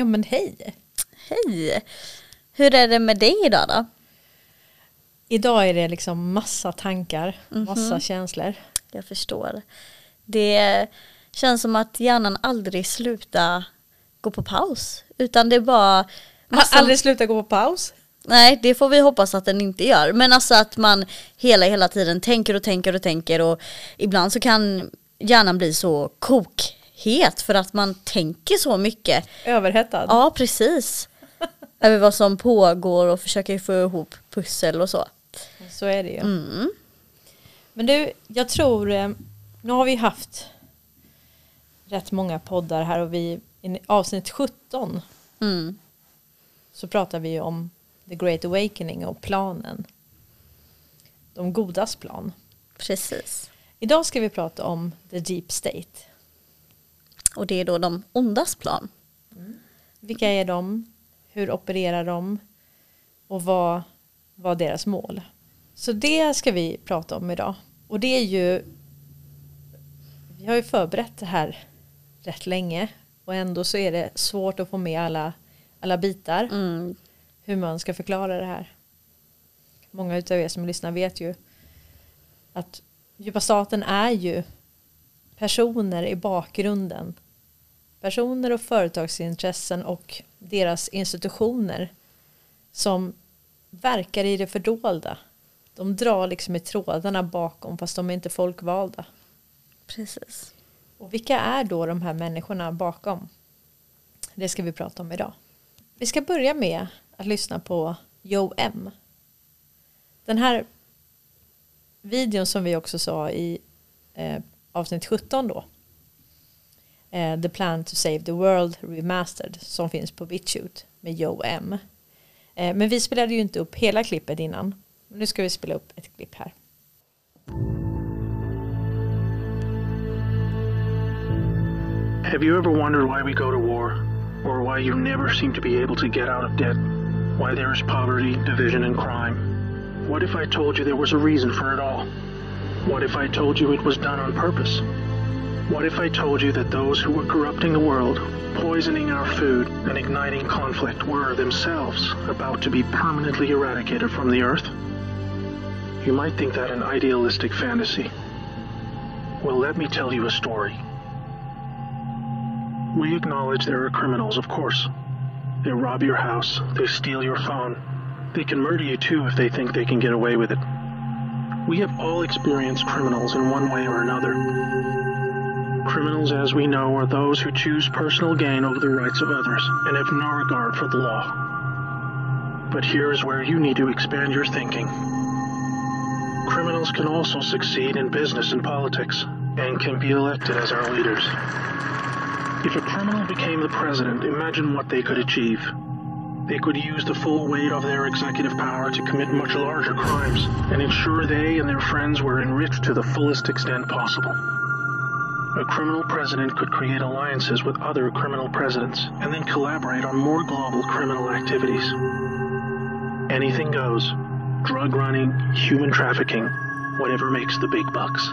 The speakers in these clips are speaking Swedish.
Ja men hej! Hej! Hur är det med dig idag då? Idag är det liksom massa tankar, massa känslor. Jag förstår. Det känns som att hjärnan aldrig slutar gå på paus. Utan det är bara... Har aldrig slutat gå på paus. Nej, det får vi hoppas att den inte gör. Men alltså att man hela, hela tiden tänker och tänker och tänker och ibland så kan hjärnan bli så kokhet för att man tänker så mycket. Överhettad. Ja, precis. Över vad som pågår och försöker få ihop pussel och så. Så är det ju. Mm. Men du, jag tror, eh, nu har vi haft rätt många poddar här och vi i avsnitt 17 Mm. så pratar vi om The Great Awakening och planen. De godas plan. Precis. Idag ska vi prata om The Deep State. Och det är då de ondas plan. Vilka är de? Hur opererar de? Och vad var deras mål? Så det ska vi prata om idag. Och det är ju Vi har ju förberett det här rätt länge och ändå så är det svårt att få med alla, alla bitar. Mm. Hur man ska förklara det här. Många utav er som lyssnar vet ju att djupa staten är ju personer i bakgrunden. Personer och företagsintressen och deras institutioner som verkar i det fördolda. De drar liksom i trådarna bakom fast de är inte folkvalda. Precis. Och vilka är då de här människorna bakom? Det ska vi prata om idag. Vi ska börja med att lyssna på Joe M. Den här videon som vi också sa i eh, avsnitt 17 då. Eh, the Plan to Save the World Remastered som finns på BitChute med Joe M. Eh, men vi spelade ju inte upp hela klippet innan. Nu ska vi spela upp ett klipp här. Have you ever wondered why we go to war? Or why you never seem to be able to get out of debt? Why there is poverty, division, and crime? What if I told you there was a reason for it all? What if I told you it was done on purpose? What if I told you that those who were corrupting the world, poisoning our food, and igniting conflict were themselves about to be permanently eradicated from the earth? You might think that an idealistic fantasy. Well, let me tell you a story. We acknowledge there are criminals, of course. They rob your house, they steal your phone. They can murder you too if they think they can get away with it. We have all experienced criminals in one way or another. Criminals, as we know, are those who choose personal gain over the rights of others and have no regard for the law. But here is where you need to expand your thinking. Criminals can also succeed in business and politics and can be elected as our leaders. If a criminal became the president, imagine what they could achieve. They could use the full weight of their executive power to commit much larger crimes and ensure they and their friends were enriched to the fullest extent possible. A criminal president could create alliances with other criminal presidents and then collaborate on more global criminal activities. Anything goes drug running, human trafficking, whatever makes the big bucks.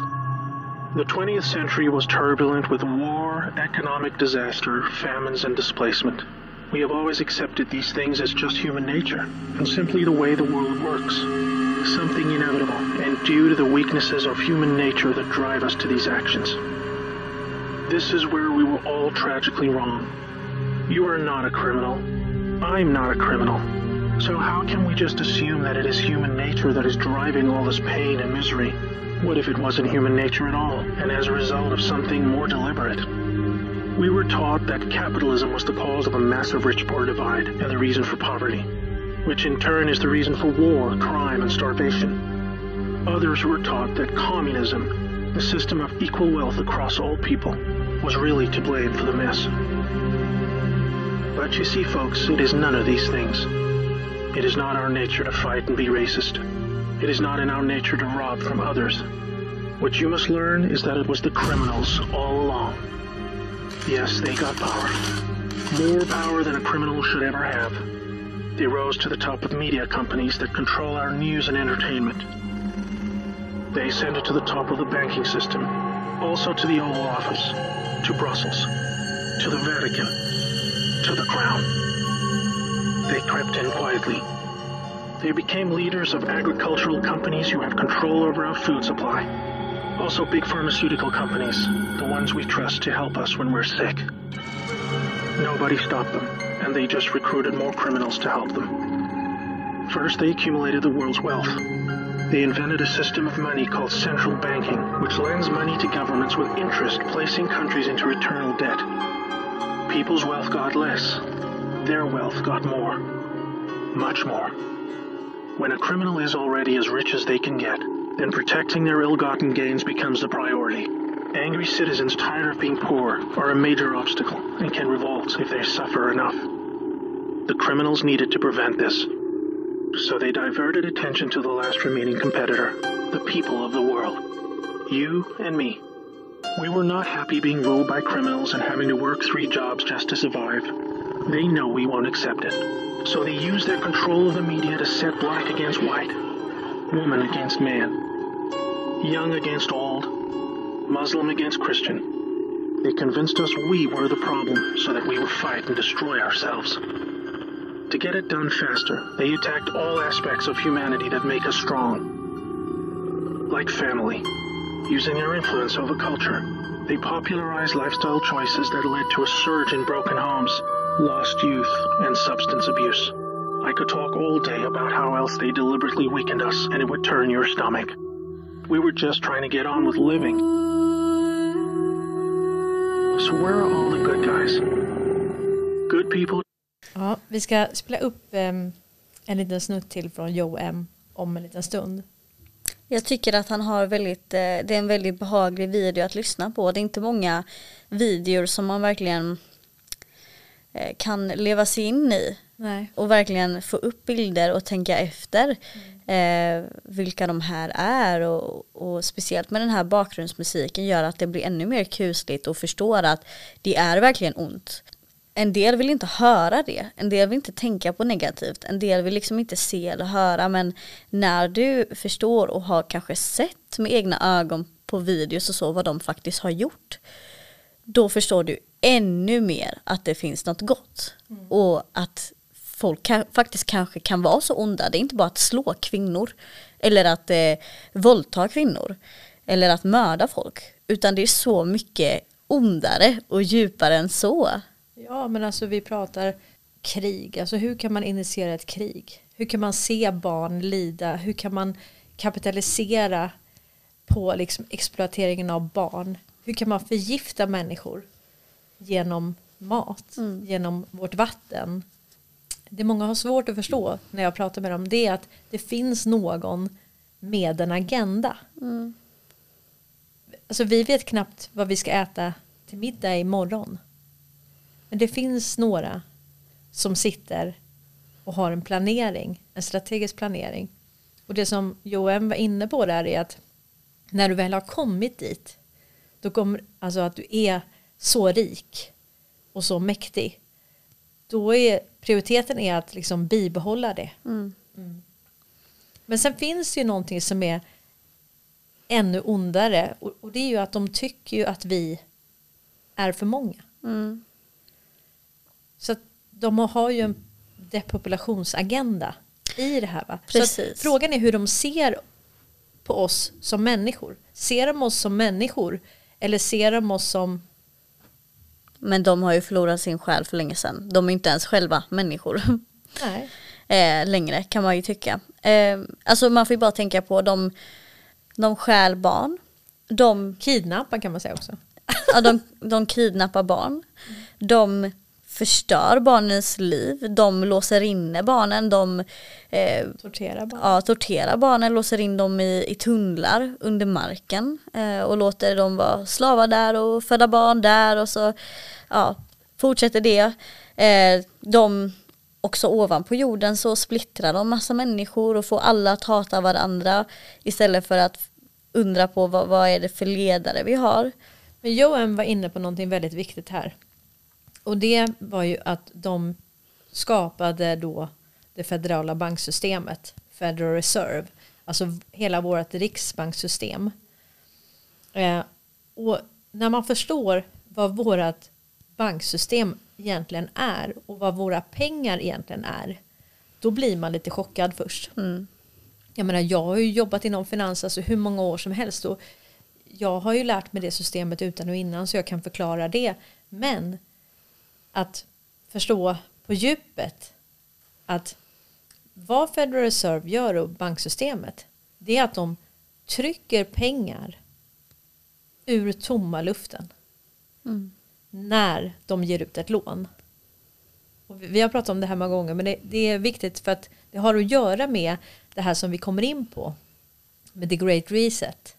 The 20th century was turbulent with war, economic disaster, famines, and displacement. We have always accepted these things as just human nature and simply the way the world works. Something inevitable and due to the weaknesses of human nature that drive us to these actions. This is where we were all tragically wrong. You are not a criminal. I'm not a criminal. So how can we just assume that it is human nature that is driving all this pain and misery? What if it wasn't human nature at all, and as a result of something more deliberate? We were taught that capitalism was the cause of a massive rich-poor divide and the reason for poverty, which in turn is the reason for war, crime, and starvation. Others were taught that communism, the system of equal wealth across all people, was really to blame for the mess. But you see, folks, it is none of these things. It is not our nature to fight and be racist. It is not in our nature to rob from others. What you must learn is that it was the criminals all along. Yes, they got power. More power than a criminal should ever have. They rose to the top of media companies that control our news and entertainment. They ascended to the top of the banking system, also to the Oval Office, to Brussels, to the Vatican, to the crown. They crept in quietly. They became leaders of agricultural companies who have control over our food supply. Also, big pharmaceutical companies, the ones we trust to help us when we're sick. Nobody stopped them, and they just recruited more criminals to help them. First, they accumulated the world's wealth. They invented a system of money called central banking, which lends money to governments with interest, placing countries into eternal debt. People's wealth got less. Their wealth got more. Much more. When a criminal is already as rich as they can get, then protecting their ill-gotten gains becomes the priority. Angry citizens tired of being poor are a major obstacle and can revolt if they suffer enough. The criminals needed to prevent this. So they diverted attention to the last remaining competitor, the people of the world. You and me. We were not happy being ruled by criminals and having to work three jobs just to survive. They know we won't accept it. So they use their control of the media to set black against white, woman against man, young against old, Muslim against Christian. They convinced us we were the problem so that we would fight and destroy ourselves. To get it done faster, they attacked all aspects of humanity that make us strong. Like family, using their influence over culture. They popularized lifestyle choices that led to a surge in broken homes, lost youth, and substance abuse. I could talk all day about how else they deliberately weakened us and it would turn your stomach. We were just trying to get on with living. So where are all the good guys? Good people Ja, vi ska spela upp em, en liten snutt till från Joe M om en liten stund. Jag tycker att han har väldigt, eh, det är en väldigt behaglig video att lyssna på. Det är inte många videor som man verkligen kan leva sig in i Nej. och verkligen få upp bilder och tänka efter eh, vilka de här är och, och speciellt med den här bakgrundsmusiken gör att det blir ännu mer kusligt och förstår att det är verkligen ont. En del vill inte höra det, en del vill inte tänka på negativt, en del vill liksom inte se eller höra men när du förstår och har kanske sett med egna ögon på videos och så vad de faktiskt har gjort då förstår du ännu mer att det finns något gott. Och att folk kan, faktiskt kanske kan vara så onda. Det är inte bara att slå kvinnor eller att eh, våldta kvinnor eller att mörda folk. Utan det är så mycket ondare och djupare än så. Ja, men alltså vi pratar krig. Alltså hur kan man initiera ett krig? Hur kan man se barn lida? Hur kan man kapitalisera på liksom exploateringen av barn? Hur kan man förgifta människor genom mat, genom vårt vatten? Det många har svårt att förstå när jag pratar med dem det är att det finns någon med en agenda. Alltså vi vet knappt vad vi ska äta till middag imorgon. Men det finns några som sitter och har en planering, en strategisk planering. Och det som Johan var inne på där är att när du väl har kommit dit, då kommer, alltså att du är så rik och så mäktig, då är prioriteten är att liksom bibehålla det. Mm. Men sen finns det ju någonting som är ännu ondare och, och det är ju att de tycker ju att vi är för många. Så att de har ju en depopulationsagenda i det här. Va? Så Precis. frågan är hur de ser på oss som människor. Ser de oss som människor eller ser de oss som Men de har ju förlorat sin själ för länge sedan. De är inte ens själva människor. nej, eh, längre kan man ju tycka. Eh, alltså man får ju bara tänka på de, de stjäl barn. De, kidnappar kan man säga också. ja, de, de kidnappar barn. De förstör barnens liv. De låser inne barnen. De eh, Tortera barn. ja, torterar barnen, låser in dem i, i tunnlar under marken eh, och låter dem vara slavar där och föda barn där och så ja, fortsätter det. Eh, de också ovanpå jorden så splittrar de massa människor och får alla att hata varandra istället för att undra på vad, vad är det för ledare vi har. Men Johan var inne på någonting väldigt viktigt här. Och det var ju att de skapade då det federala banksystemet, Federal Reserve, alltså hela vårt riksbankssystem. Eh, och när man förstår vad vårt banksystem egentligen är och vad våra pengar egentligen är, då blir man lite chockad först. Mm. Jag menar, jag har ju jobbat inom finans alltså hur många år som helst och jag har ju lärt mig det systemet utan och innan så jag kan förklara det. Men att förstå på djupet att vad Federal Reserve gör och banksystemet det är att de trycker pengar ur tomma luften Mm. när de ger ut ett lån. Och vi har pratat om det här många gånger men det, det är viktigt för att det har att göra med det här som vi kommer in på med the great reset.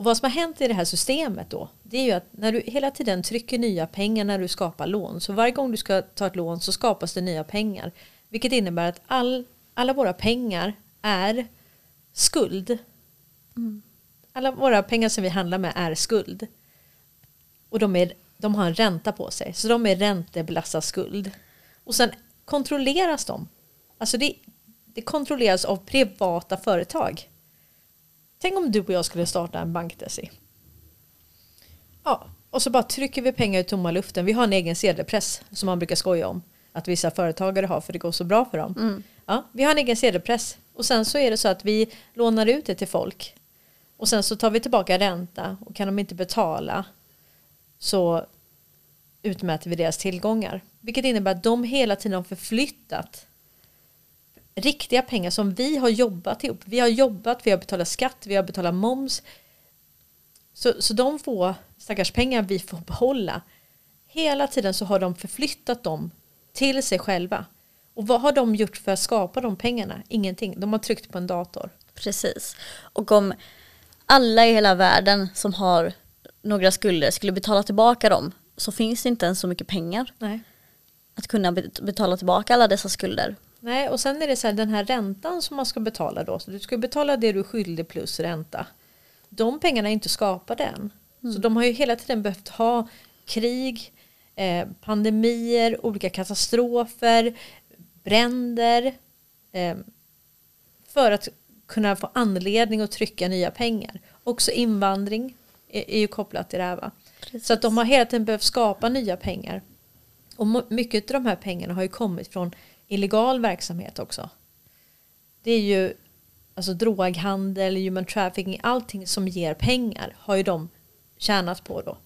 Och vad som har hänt i det här systemet då det är ju att när du hela tiden trycker nya pengar när du skapar lån så varje gång du ska ta ett lån så skapas det nya pengar vilket innebär att all, alla våra pengar är skuld. Alla våra pengar som vi handlar med är skuld. Och de, är, de har en ränta på sig. Så de är räntebelastad skuld. Och sen kontrolleras de. Alltså det, det kontrolleras av privata företag. Tänk om du och jag skulle starta en bank Desi. Ja, och så bara trycker vi pengar i tomma luften. Vi har en egen sedelpress som man brukar skoja om. Att vissa företagare har för det går så bra för dem. Ja, vi har en egen sedelpress. Och sen så är det så att vi lånar ut det till folk. Och sen så tar vi tillbaka ränta. Och kan de inte betala så utmäter vi deras tillgångar. Vilket innebär att de hela tiden har förflyttat riktiga pengar som vi har jobbat ihop. Vi har jobbat, vi har betalat skatt, vi har betalat moms. Så, så de få stackars pengar vi får behålla. Hela tiden så har de förflyttat dem till sig själva. Och vad har de gjort för att skapa de pengarna? Ingenting. De har tryckt på en dator. Precis. Och om alla i hela världen som har några skulder skulle betala tillbaka dem så finns det inte ens så mycket pengar Nej. att kunna bet- betala tillbaka alla dessa skulder. Nej, och sen är det så här den här räntan som man ska betala då. Så du ska betala det du är skyldig plus ränta. De pengarna är inte skapade än. Så de har ju hela tiden behövt ha krig, eh, pandemier, olika katastrofer, bränder. Eh, för att kunna få anledning att trycka nya pengar. Också invandring är, är ju kopplat till det här va. Så att de har hela tiden behövt skapa nya pengar. Och mycket av de här pengarna har ju kommit från illegal verksamhet också. Det är ju alltså droghandel, human trafficking, allting som ger pengar har ju de tjänat på då.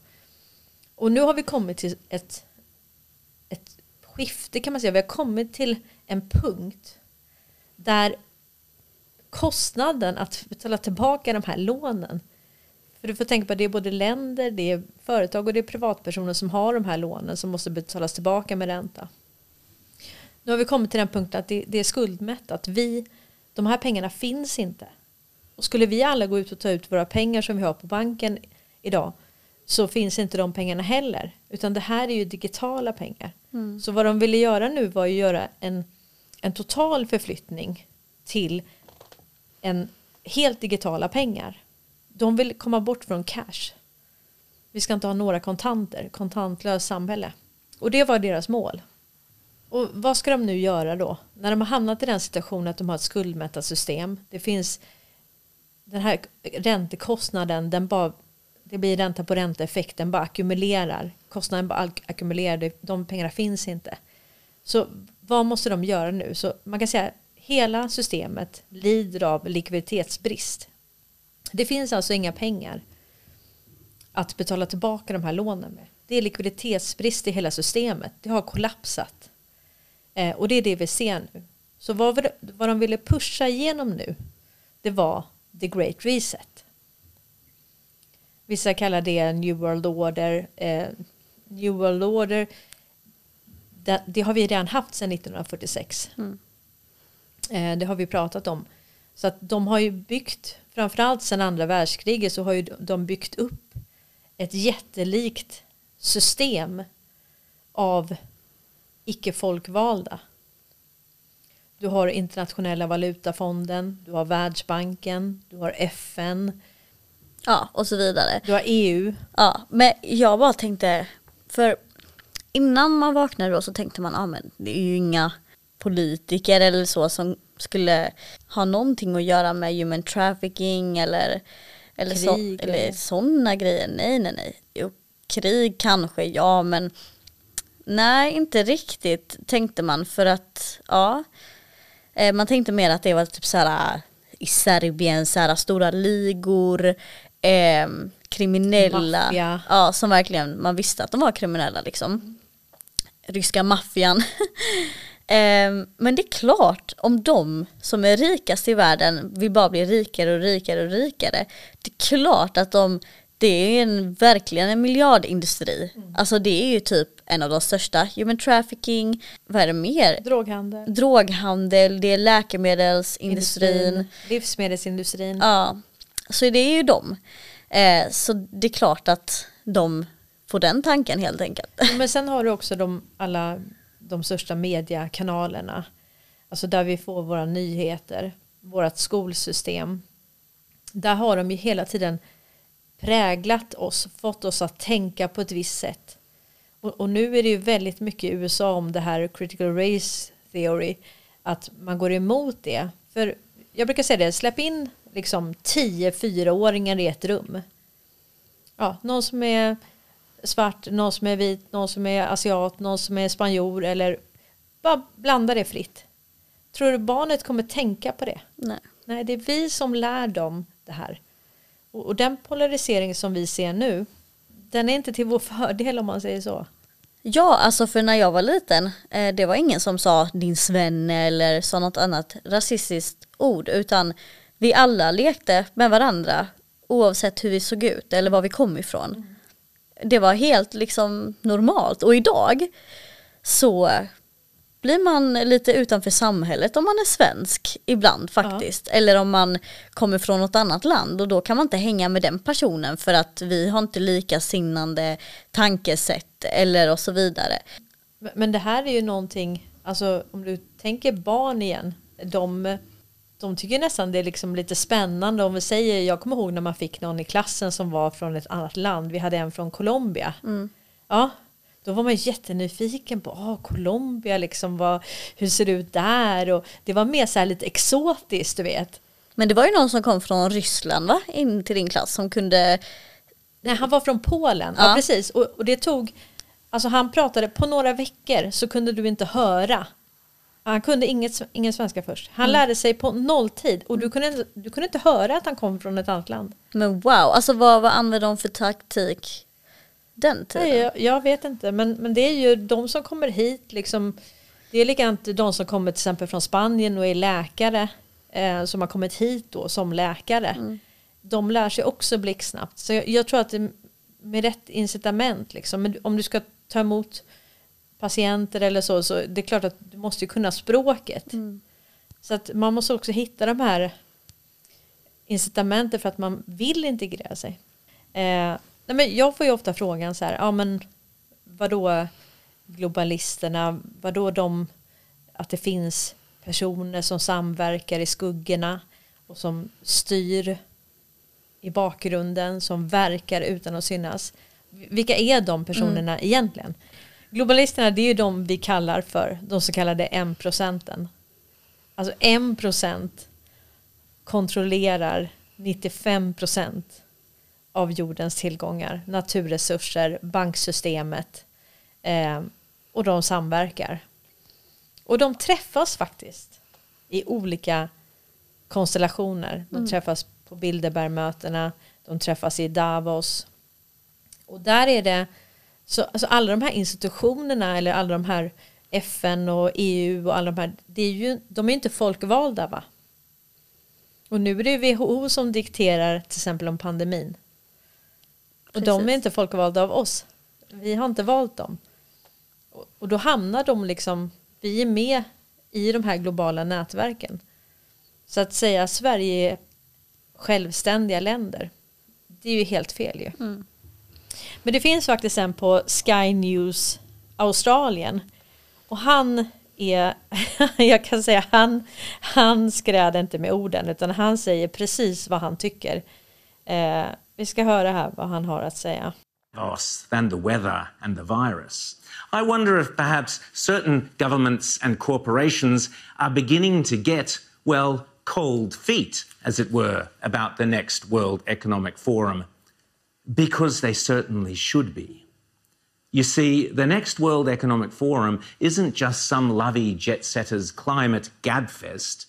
Och nu har vi kommit till ett, ett skifte kan man säga. Vi har kommit till en punkt där kostnaden att betala tillbaka de här lånen för du får tänka på att det är både länder, det är företag och det är privatpersoner som har de här lånen som måste betalas tillbaka med ränta. Nu har vi kommit till den punkten att det, det är skuldmättat. Vi, de här pengarna finns inte. Och skulle vi alla gå ut och ta ut våra pengar som vi har på banken idag så finns inte de pengarna heller. Utan det här är ju digitala pengar. Så vad de ville göra nu var ju göra en, en total förflyttning till en helt digitala pengar. De vill komma bort från cash. Vi ska inte ha några kontanter, kontantlöst samhälle. Och det var deras mål. Och vad ska de nu göra då? När de har hamnat i den situationen att de har ett skuldmättat system. Det finns den här räntekostnaden, den bara, det blir ränta på ränta-effekt, den bara ackumulerar. Kostnaden bara ackumulerar, de pengarna finns inte. Så vad måste de göra nu? Så man kan säga hela systemet lider av likviditetsbrist. Det finns alltså inga pengar att betala tillbaka de här lånen med. Det är likviditetsbrist i hela systemet. Det har kollapsat. Eh, och det är det vi ser nu. Så vad, vad de ville pusha igenom nu det var the great reset. Vissa kallar det new world order. Eh, new world order det, det har vi redan haft sedan 1946. Eh, det har vi pratat om. Så att de har ju byggt, framförallt sedan andra världskriget så har ju de byggt upp ett jättelikt system av icke folkvalda. Du har internationella valutafonden, du har Världsbanken, du har FN, Ja, och så vidare. du har EU. Ja, men jag bara tänkte, för innan man vaknade då så tänkte man, ja men det är ju inga politiker eller så som skulle ha någonting att göra med human trafficking eller, eller, så, Krig eller eller- sådana grejer. Nej, nej, nej. Jo, krig kanske, ja men Nej, inte riktigt tänkte man för att, ja. Eh, man tänkte mer att det var typ så här i Serbien, så här stora ligor, eh, kriminella. Maffia. Ja, som verkligen, man visste att de var kriminella liksom. Ryska maffian. Ehm, men det är klart, om de som är rikast i världen vill bara bli rikare och rikare och rikare. Det är klart att de, det är en, verkligen en miljardindustri. Alltså det är ju typ en av de största. Human trafficking, vad är det mer? Droghandel. Droghandel, det är läkemedelsindustrin. Livsmedelsindustrin. Ja, så det är ju dem. Eh, så det är klart att de får den tanken helt enkelt. Men sen har du också de, alla de största mediekanalerna. Alltså där vi får våra nyheter, vårt skolsystem. Där har de ju hela tiden präglat oss, fått oss att tänka på ett visst sätt. Och, och nu är det ju väldigt mycket i USA om det här critical race theory. Att man går emot det. För jag brukar säga det, släpp in liksom 10 fyraåringar i ett rum. Ja, någon som är svart, någon som är vit, någon som är asiat, någon som är spanjor eller bara blanda det fritt. Tror du barnet kommer tänka på det? Nej. Nej, det är vi som lär dem det här. Och, och den polarisering som vi ser nu, den är inte till vår fördel om man säger så. Ja, alltså för när jag var liten, eh, det var ingen som sa din svenne eller sa något annat rasistiskt ord, utan vi alla lekte med varandra oavsett hur vi såg ut eller var vi kom ifrån. Det var helt liksom normalt och idag så blir man lite utanför samhället om man är svensk ibland faktiskt. Eller om man kommer från något annat land och då kan man inte hänga med den personen för att vi har inte likasinnande tankesätt eller och så vidare. Men- det här är ju någonting, alltså om du tänker barn igen, de, de tycker nästan det är liksom lite spännande om vi säger, jag kommer ihåg när man fick någon i klassen som var från ett annat land, vi hade en från Colombia. Ja, då var man jättenyfiken på, ah, Colombia liksom, vad, hur ser det ut där? Och det var mer så här lite exotiskt, du vet. Men det var ju någon som kom från Ryssland va? In till din klass som kunde Nej, han var från Polen. Ja, Ja. precis. Och, och det tog, alltså han pratade på några veckor så kunde du inte höra. Han kunde inget, ingen svenska först. Han lärde sig på nolltid och du kunde, inte- du kunde inte höra att han kom från ett annat land. Men wow, alltså vad, vad använde de för taktik den tiden? Nej, jag, jag vet inte, men, men det är ju de som kommer hit liksom. Det är likadant de som kommer till exempel från Spanien och är läkare. Eh, som har kommit hit då som läkare. De lär sig också blixtsnabbt. Så jag, jag tror att det, med rätt incitament, liksom, men om du ska ta emot patienter eller så, så det är klart att du måste ju kunna språket. Så att man måste också hitta de här incitamenten för att man vill integrera sig. Eh, nej men jag får ju ofta frågan så här, ja men vadå globalisterna, vadå de, att det finns personer som samverkar i skuggorna och som styr i bakgrunden, som verkar utan att synas. Vilka är de personerna egentligen? Globalisterna det är ju de vi kallar för de så kallade 1 procenten. Alltså 1 procent kontrollerar 95 procent av jordens tillgångar, naturresurser, banksystemet eh, och de samverkar. Och de träffas faktiskt i olika konstellationer. De träffas på Bilderbergmötena, de träffas i Davos. Och där är det, så, alltså alla de här institutionerna eller alla de här FN och EU och alla de här, det är ju, de är inte folkvalda va? Och nu är det WHO som dikterar till exempel om pandemin. Och de är Precis. inte folkvalda av oss. Vi har inte valt dem. Och, då hamnar de liksom, vi är med i de här globala nätverken. Så att säga Sverige är självständiga länder, det är ju helt fel ju. Men det finns faktiskt en på Sky News Australien. Och han är, jag kan säga han, han skräder inte med orden utan han säger precis vad han tycker. Eh, vi ska höra här vad han har att säga. than the weather and the virus. I wonder if perhaps certain governments and corporations are beginning to get, well, cold feet, as it were, about the next World Economic Forum, because they certainly should be. You see, the next World Economic Forum isn't just some lovey jet setters climate gabfest.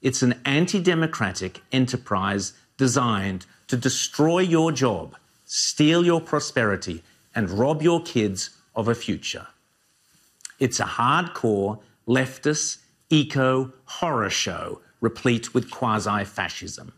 It's an anti democratic enterprise designed to destroy your job, steal your prosperity, and rob your kids of a future. It's a hardcore leftist eco horror show replete with quasi fascism.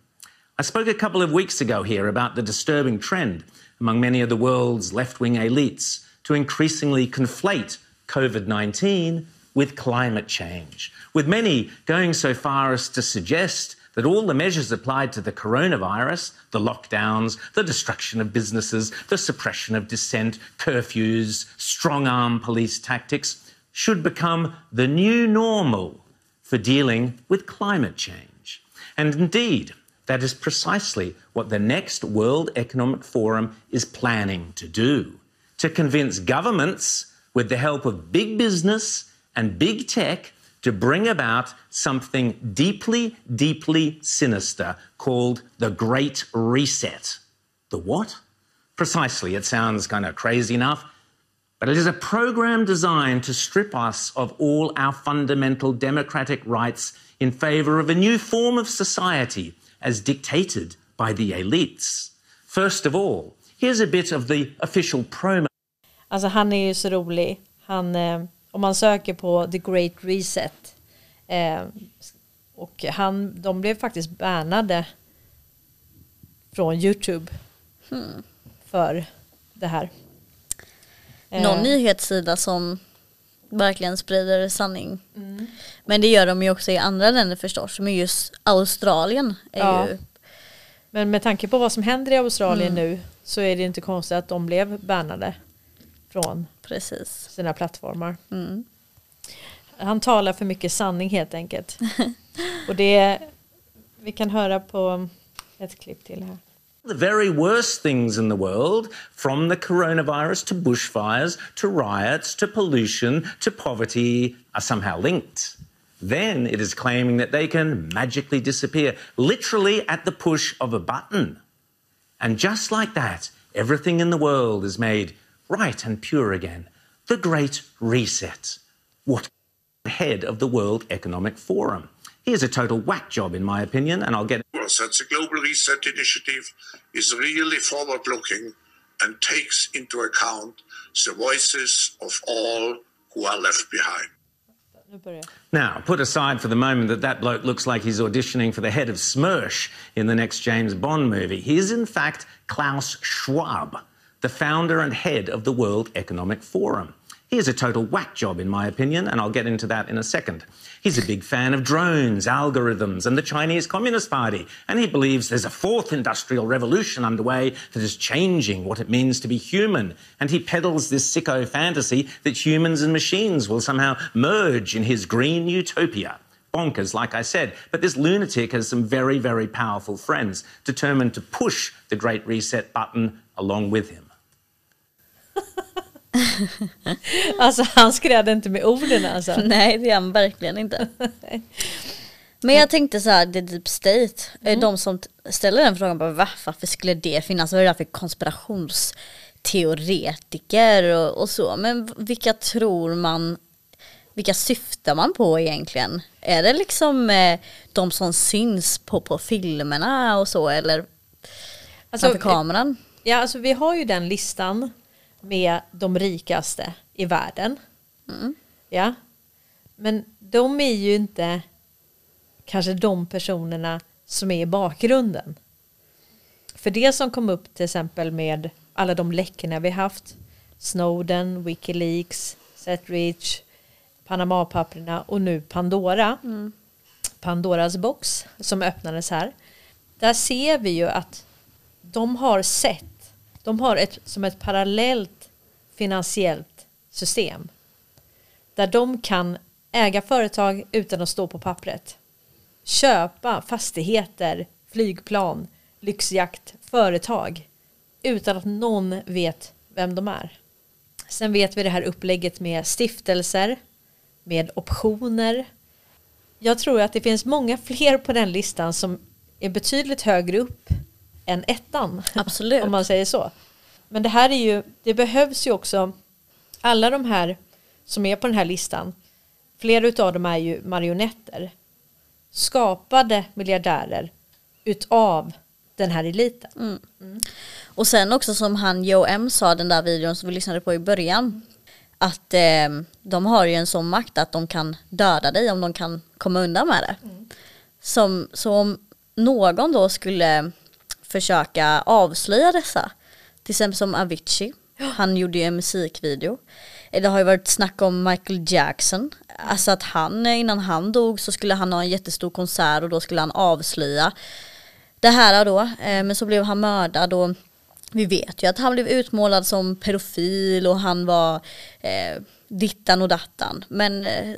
I spoke a couple of weeks ago here about the disturbing trend among many of the world's left wing elites to increasingly conflate COVID 19 with climate change, with many going so far as to suggest that all the measures applied to the coronavirus, the lockdowns, the destruction of businesses, the suppression of dissent, curfews, strong arm police tactics, should become the new normal for dealing with climate change. And indeed, that is precisely what the next World Economic Forum is planning to do to convince governments, with the help of big business and big tech, to bring about something deeply, deeply sinister called the Great Reset. The what? Precisely, it sounds kind of crazy enough, but it is a program designed to strip us of all our fundamental democratic rights in favor of a new form of society as dictated by the elites. First of all, here's a bit of the official promo. Alltså han är ju så rolig. Han, eh, om man söker på The Great Reset eh, och han, de blev faktiskt bannade från YouTube för det här. Eh, Någon nyhetssida som verkligen sprider sanning. Men det gör de ju också i andra länder förstås. Men just Australien är Ja. ju Men med tanke på vad som händer i Australien nu så är det inte konstigt att de blev bannade från precis. sina plattformar. Mm. Han talar för mycket sanning helt enkelt. Och det vi kan höra på ett klipp till här. The very worst things in the world, from the coronavirus to bushfires to riots to pollution to poverty, are somehow linked. Then it is claiming that they can magically disappear, literally at the push of a button. And just like that, everything in the world is made right and pure again. The Great Reset. What head of the World Economic Forum? He is a total whack job, in my opinion, and I'll get Well, that the Global Reset Initiative is really forward looking and takes into account the voices of all who are left behind. Now, put aside for the moment that that bloke looks like he's auditioning for the head of Smersh in the next James Bond movie. He is, in fact, Klaus Schwab, the founder and head of the World Economic Forum. He is a total whack job, in my opinion, and I'll get into that in a second. He's a big fan of drones, algorithms, and the Chinese Communist Party, and he believes there's a fourth industrial revolution underway that is changing what it means to be human. And he peddles this sicko fantasy that humans and machines will somehow merge in his green utopia. Bonkers, like I said. But this lunatic has some very, very powerful friends determined to push the Great Reset button along with him. Alltså han skrädde inte med orden alltså. Nej det är han verkligen inte. Men jag tänkte så här, det är Deep State, mm. de som ställer den frågan, bara, Va, varför skulle det finnas? Vad är det för konspirationsteoretiker och, och så? Men vilka tror man, vilka syftar man på egentligen? Är det liksom eh, de som syns på, på filmerna och så eller Alltså, framför kameran? Ja, alltså vi har ju den listan med de rikaste i världen. Ja. Men de är ju inte kanske de personerna som är i bakgrunden. För det som kom upp till exempel med alla de läckorna vi haft, Snowden, Wikileaks, Setreach, Panama-papperna och nu Pandora, Pandoras box som öppnades här. Där ser vi ju att de har sett, de har ett, som ett parallellt finansiellt system. Där de kan äga företag utan att stå på pappret. Köpa fastigheter, flygplan, lyxjakt, företag utan att någon vet vem de är. Sen vet vi det här upplägget med stiftelser, med optioner. Jag tror att det finns många fler på den listan som är betydligt högre upp än ettan. Absolut. Om man säger så. Men det här är ju, det behövs ju också alla de här som är på den här listan, flera av dem är ju marionetter, skapade miljardärer utav den här eliten. Och sen också som han Joe M sa den där videon som vi lyssnade på i början. Att eh, de har ju en sån makt att de kan döda dig om de kan komma undan med det. Som, så om någon då skulle försöka avslöja dessa. Till exempel som Avicii. Han gjorde ju en musikvideo. Eh, Det har ju varit snack om Michael Jackson. Alltså att han eh, innan han dog så skulle han ha en jättestor konsert och då skulle han avslöja det här då. Eh, Men så blev han mördad och vi vet ju att han blev utmålad som pedofil och han var eh, dittan och dattan. Men eh,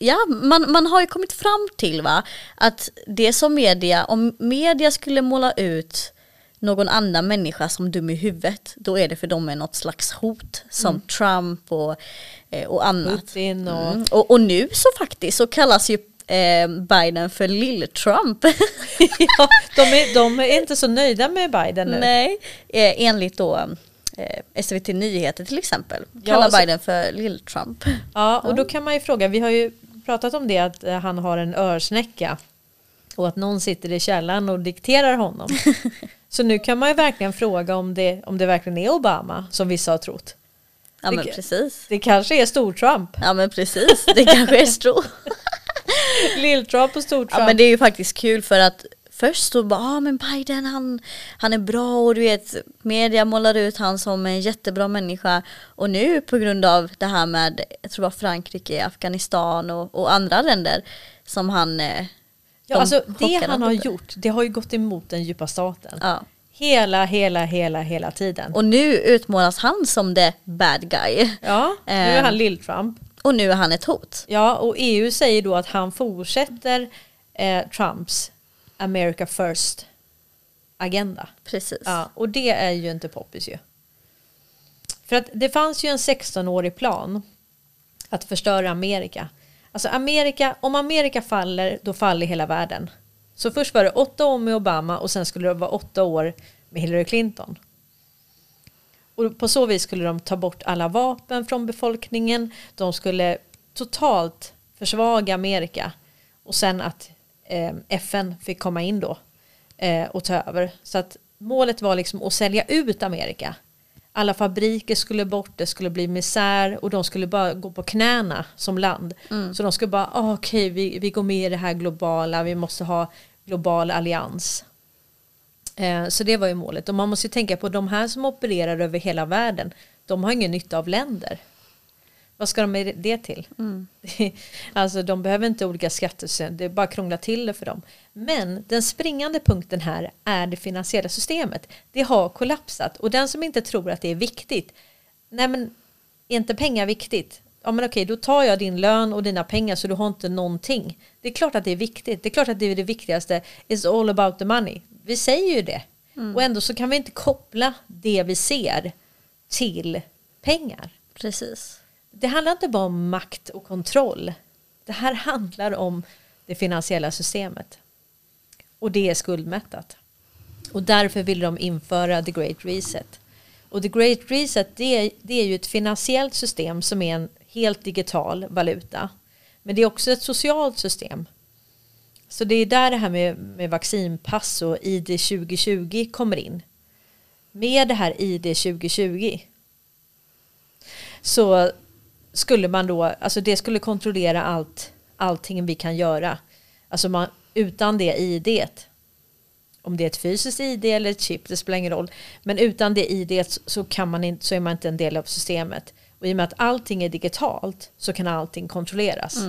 ja, man, man har ju kommit fram till va, att det som media, om media skulle måla ut någon annan människa som dum i huvudet, då är det för dem är något slags hot som Trump och, eh, och annat. Putin och... Mm. Och, och nu så faktiskt så kallas ju eh, Biden för lill-Trump. ja, de, är, de är inte så nöjda med Biden nu. Nej, eh, enligt då eh, SVT Nyheter till exempel. Ja, Kallar så- Biden för lill-Trump. Ja, och då kan man ju fråga, vi har ju pratat om det att eh, han har en örsnäcka och att någon sitter i källaren och dikterar honom. Så nu kan man ju verkligen fråga om det, om det verkligen är Obama som vissa har trott. Ja men Det- precis. Det kanske är stor-Trump. Ja men precis, det kanske är stort. Lill-Trump och stor-Trump. Ja men det är ju faktiskt kul för att först så bara, ah, men Biden han, han är bra och du vet media målar ut han som en jättebra människa och nu på grund av det här med, jag tror det var Frankrike, Afghanistan och, och andra länder som han eh, ja, de alltså, det han har gjort, det har ju gått emot den djupa staten. Ja. Hela, hela, hela, hela tiden. Och nu utmålas han som the bad guy. ja, nu är Eh. han Lill-Trump. Och nu är han ett hot. Ja, och EU säger då att han fortsätter eh, Trumps America First agenda. Precis. Ja, och det är ju inte poppis ju. För att det fanns ju en 16-årig plan att förstöra Amerika. Alltså Amerika, om Amerika faller, då faller hela världen. Så först var det åtta år med Obama och sen skulle det vara åtta år med Hillary Clinton. Och på så vis skulle de ta bort alla vapen från befolkningen. De skulle totalt försvaga Amerika. Och sen att FN fick komma in då eh, och ta över. Så att målet var liksom att sälja ut Amerika. Alla fabriker skulle bort, det skulle bli misär och de skulle bara gå på knäna som land. Så de skulle bara, ah, okej vi, vi går med i det här globala, vi måste ha global allians. Eh, Så det var ju målet. Och man måste tänka på de här som opererar över hela världen. De har ingen nytta av länder. Vad ska de med det till? alltså de behöver inte olika skattesystem. Det är bara krångla till det för dem. Men den springande punkten här är det finansiella systemet. Det har kollapsat. Och den som inte tror att det är viktigt. Nej men är inte pengar viktigt? Ja men okej, då tar jag din lön och dina pengar så du har inte någonting. Det är klart att det är viktigt. Det är klart att det är det viktigaste. It's all about the money. Vi säger ju det. Och ändå så kan vi inte koppla det vi ser till pengar. Precis. Det handlar inte bara om makt och kontroll. Det här handlar om det finansiella systemet. Och det är skuldmättat. Och därför vill de införa the great reset. Och the great reset det är, det är ju ett finansiellt system som är en helt digital valuta. Men det är också ett socialt system. Så det är där det här med, med vaccinpass och ID 2020 kommer in. Med det här ID 2020 så skulle man då, alltså det skulle kontrollera allt, allting vi kan göra. Alltså man, utan det ID, om det är ett fysiskt ID eller ett chip, det spelar ingen roll. Men utan det ID så, kan man inte, så är man inte en del av systemet. Och i och med att allting är digitalt så kan allting kontrolleras.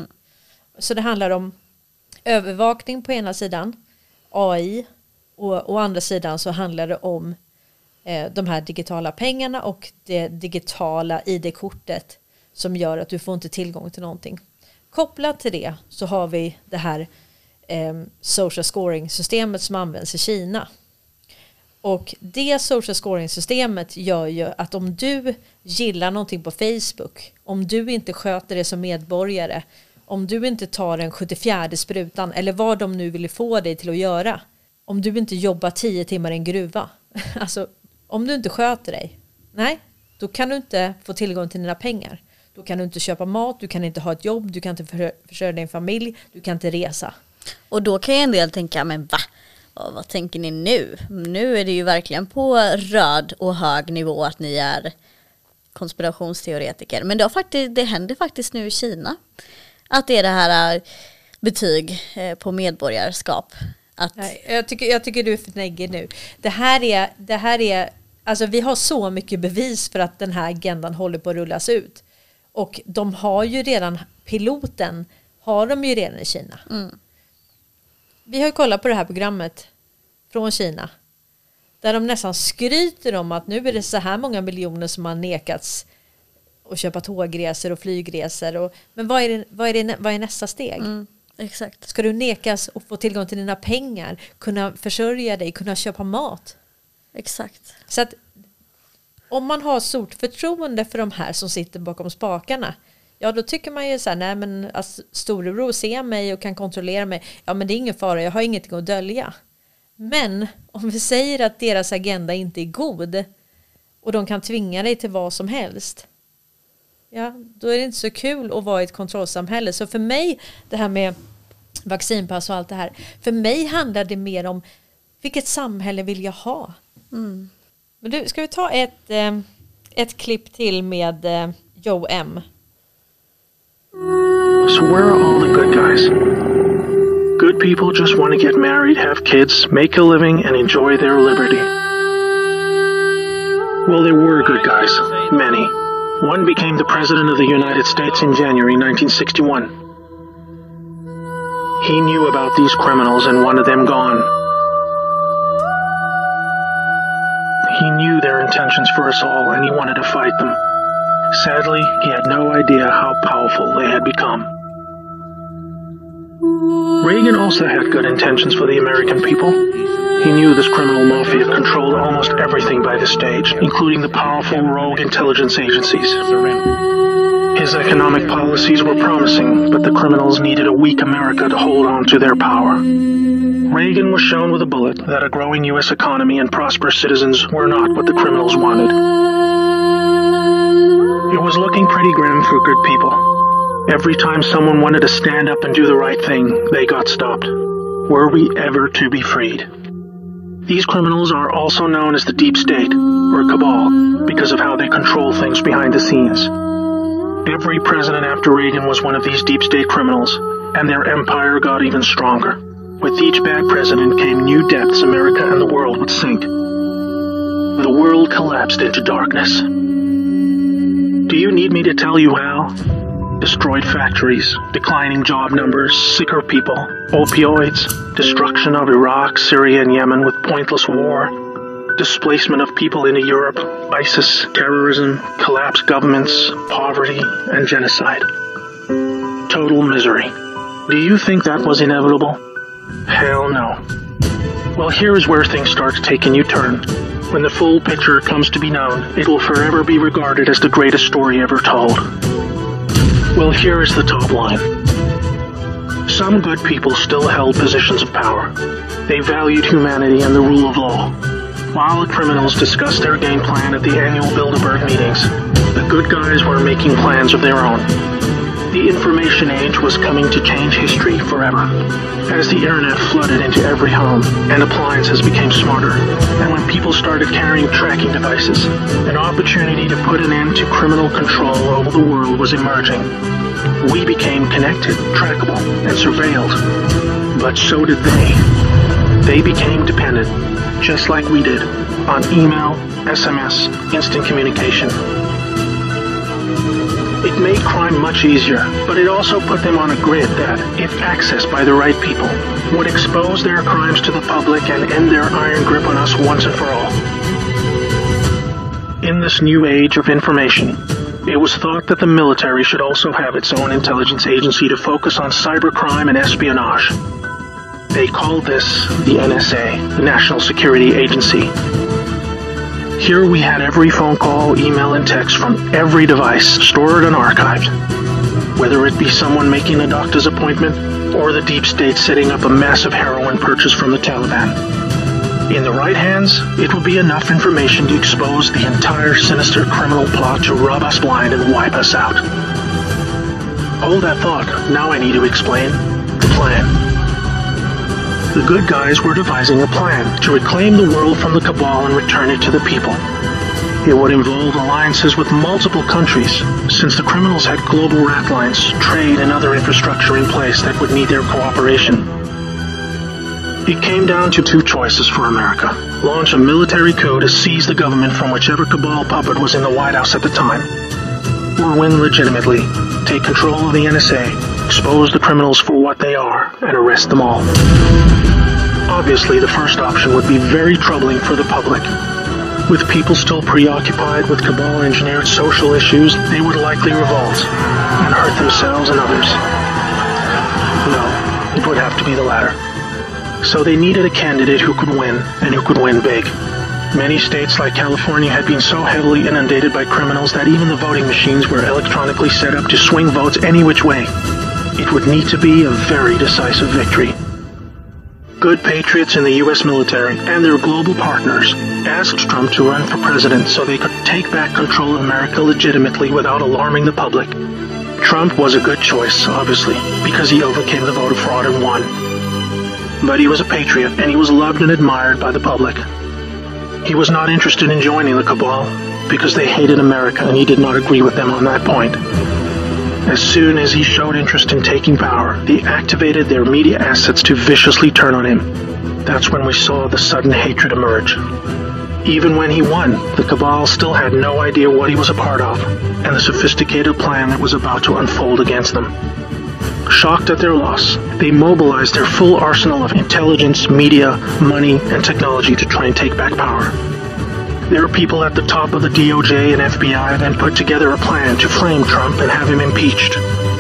Så det handlar om övervakning på ena sidan, AI och å andra sidan så handlar det om eh, de här digitala pengarna och det digitala ID-kortet som gör att du får inte tillgång till någonting. Kopplat till det så har vi det här eh, social scoring-systemet som används i Kina. Och det social scoring-systemet gör ju att om du gillar någonting på Facebook, om du inte sköter det som medborgare, om du inte tar den 74 sprutan eller vad de nu vill få dig till att göra, om du inte jobbar 10 timmar i en gruva, alltså om du inte sköter dig, nej, då kan du inte få tillgång till dina pengar. Då kan du inte köpa mat, du kan inte ha ett jobb, du kan inte för- försörja din familj, du kan inte resa. Och då kan ju en del tänka, men va? Vad, vad tänker ni nu? Nu är det ju verkligen på röd och hög nivå att ni är konspirationsteoretiker. Men det, har faktiskt, det händer faktiskt nu i Kina. Att det är det här äh, betyg eh, på medborgarskap. Att, Nej, jag, tycker, jag tycker du är för neggig nu. Det här är, det här är, alltså vi har så mycket bevis för att den här agendan håller på att rullas ut. Och de har ju redan, piloten har de ju redan i Kina. Vi har ju kollat på det här programmet från Kina. Där de nästan skryter om att nu är det så här många miljoner som har nekats att köpa tågresor och flygresor. Och, men vad är, det, vad, är det, vad är nästa steg? mm, exakt. Ska du nekas att få tillgång till dina pengar, kunna försörja dig, kunna köpa mat? Exakt. Så att om man har stort förtroende för de här som sitter bakom spakarna, ja då tycker man ju så här, nej men alltså, storebror ser mig och kan kontrollera mig, ja men det är ingen fara, jag har ingenting att dölja. Men om vi säger att deras agenda inte är god och de kan tvinga dig till vad som helst, ja då är det inte så kul att vara i ett kontrollsamhälle. Så för mig, det här med vaccinpass och allt det här, för mig handlar det mer om vilket samhälle vill jag ha? Mm. Men du, ska vi ta ett, eh, ett klipp till med eh, Joe M? So where are all the good guys? Good people just want to get married, have kids, make a living, and enjoy their liberty. Well, there were good guys. Many. One became the President of the United States in January 1961. He knew about these criminals and wanted them gone. He knew their intentions for us all and he wanted to fight them. Sadly, he had no idea how powerful they had become. Reagan also had good intentions for the American people. He knew this criminal mafia controlled almost everything by the stage, including the powerful rogue intelligence agencies. His economic policies were promising, but the criminals needed a weak America to hold on to their power. Reagan was shown with a bullet that a growing U.S. economy and prosperous citizens were not what the criminals wanted. It was looking pretty grim for good people. Every time someone wanted to stand up and do the right thing, they got stopped. Were we ever to be freed? These criminals are also known as the Deep State, or Cabal, because of how they control things behind the scenes. Every president after Reagan was one of these Deep State criminals, and their empire got even stronger. With each bad president came new depths America and the world would sink. The world collapsed into darkness. Do you need me to tell you how? Destroyed factories, declining job numbers, sicker people, opioids, destruction of Iraq, Syria, and Yemen with pointless war, displacement of people into Europe, ISIS, terrorism, collapsed governments, poverty, and genocide. Total misery. Do you think that was inevitable? Hell no. Well, here is where things start a new turn. When the full picture comes to be known, it will forever be regarded as the greatest story ever told. Well, here is the top line. Some good people still held positions of power. They valued humanity and the rule of law. While the criminals discussed their game plan at the annual Bilderberg meetings, the good guys were making plans of their own. The information age was coming to change history forever. As the internet flooded into every home and appliances became smarter, and when people started carrying tracking devices, an opportunity to put an end to criminal control over the world was emerging. We became connected, trackable, and surveilled. But so did they. They became dependent, just like we did, on email, SMS, instant communication, it made crime much easier, but it also put them on a grid that, if accessed by the right people, would expose their crimes to the public and end their iron grip on us once and for all. In this new age of information, it was thought that the military should also have its own intelligence agency to focus on cybercrime and espionage. They called this the NSA, the National Security Agency, here we had every phone call, email, and text from every device stored and archived. Whether it be someone making a doctor's appointment or the deep state setting up a massive heroin purchase from the Taliban. In the right hands, it would be enough information to expose the entire sinister criminal plot to rub us blind and wipe us out. Hold that thought. Now I need to explain the plan. The good guys were devising a plan to reclaim the world from the cabal and return it to the people. It would involve alliances with multiple countries, since the criminals had global rat lines, trade, and other infrastructure in place that would need their cooperation. It came down to two choices for America. Launch a military coup to seize the government from whichever cabal puppet was in the White House at the time. Or win legitimately, take control of the NSA, expose the criminals for what they are, and arrest them all. Obviously, the first option would be very troubling for the public. With people still preoccupied with cabal engineered social issues, they would likely revolt and hurt themselves and others. No, it would have to be the latter. So they needed a candidate who could win, and who could win big. Many states like California had been so heavily inundated by criminals that even the voting machines were electronically set up to swing votes any which way. It would need to be a very decisive victory. Good patriots in the U.S. military and their global partners asked Trump to run for president so they could take back control of America legitimately without alarming the public. Trump was a good choice, obviously, because he overcame the voter fraud and won. But he was a patriot and he was loved and admired by the public. He was not interested in joining the cabal because they hated America and he did not agree with them on that point. As soon as he showed interest in taking power, they activated their media assets to viciously turn on him. That's when we saw the sudden hatred emerge. Even when he won, the cabal still had no idea what he was a part of and the sophisticated plan that was about to unfold against them. Shocked at their loss, they mobilized their full arsenal of intelligence, media, money, and technology to try and take back power. There are people at the top of the DOJ and FBI then put together a plan to frame Trump and have him impeached.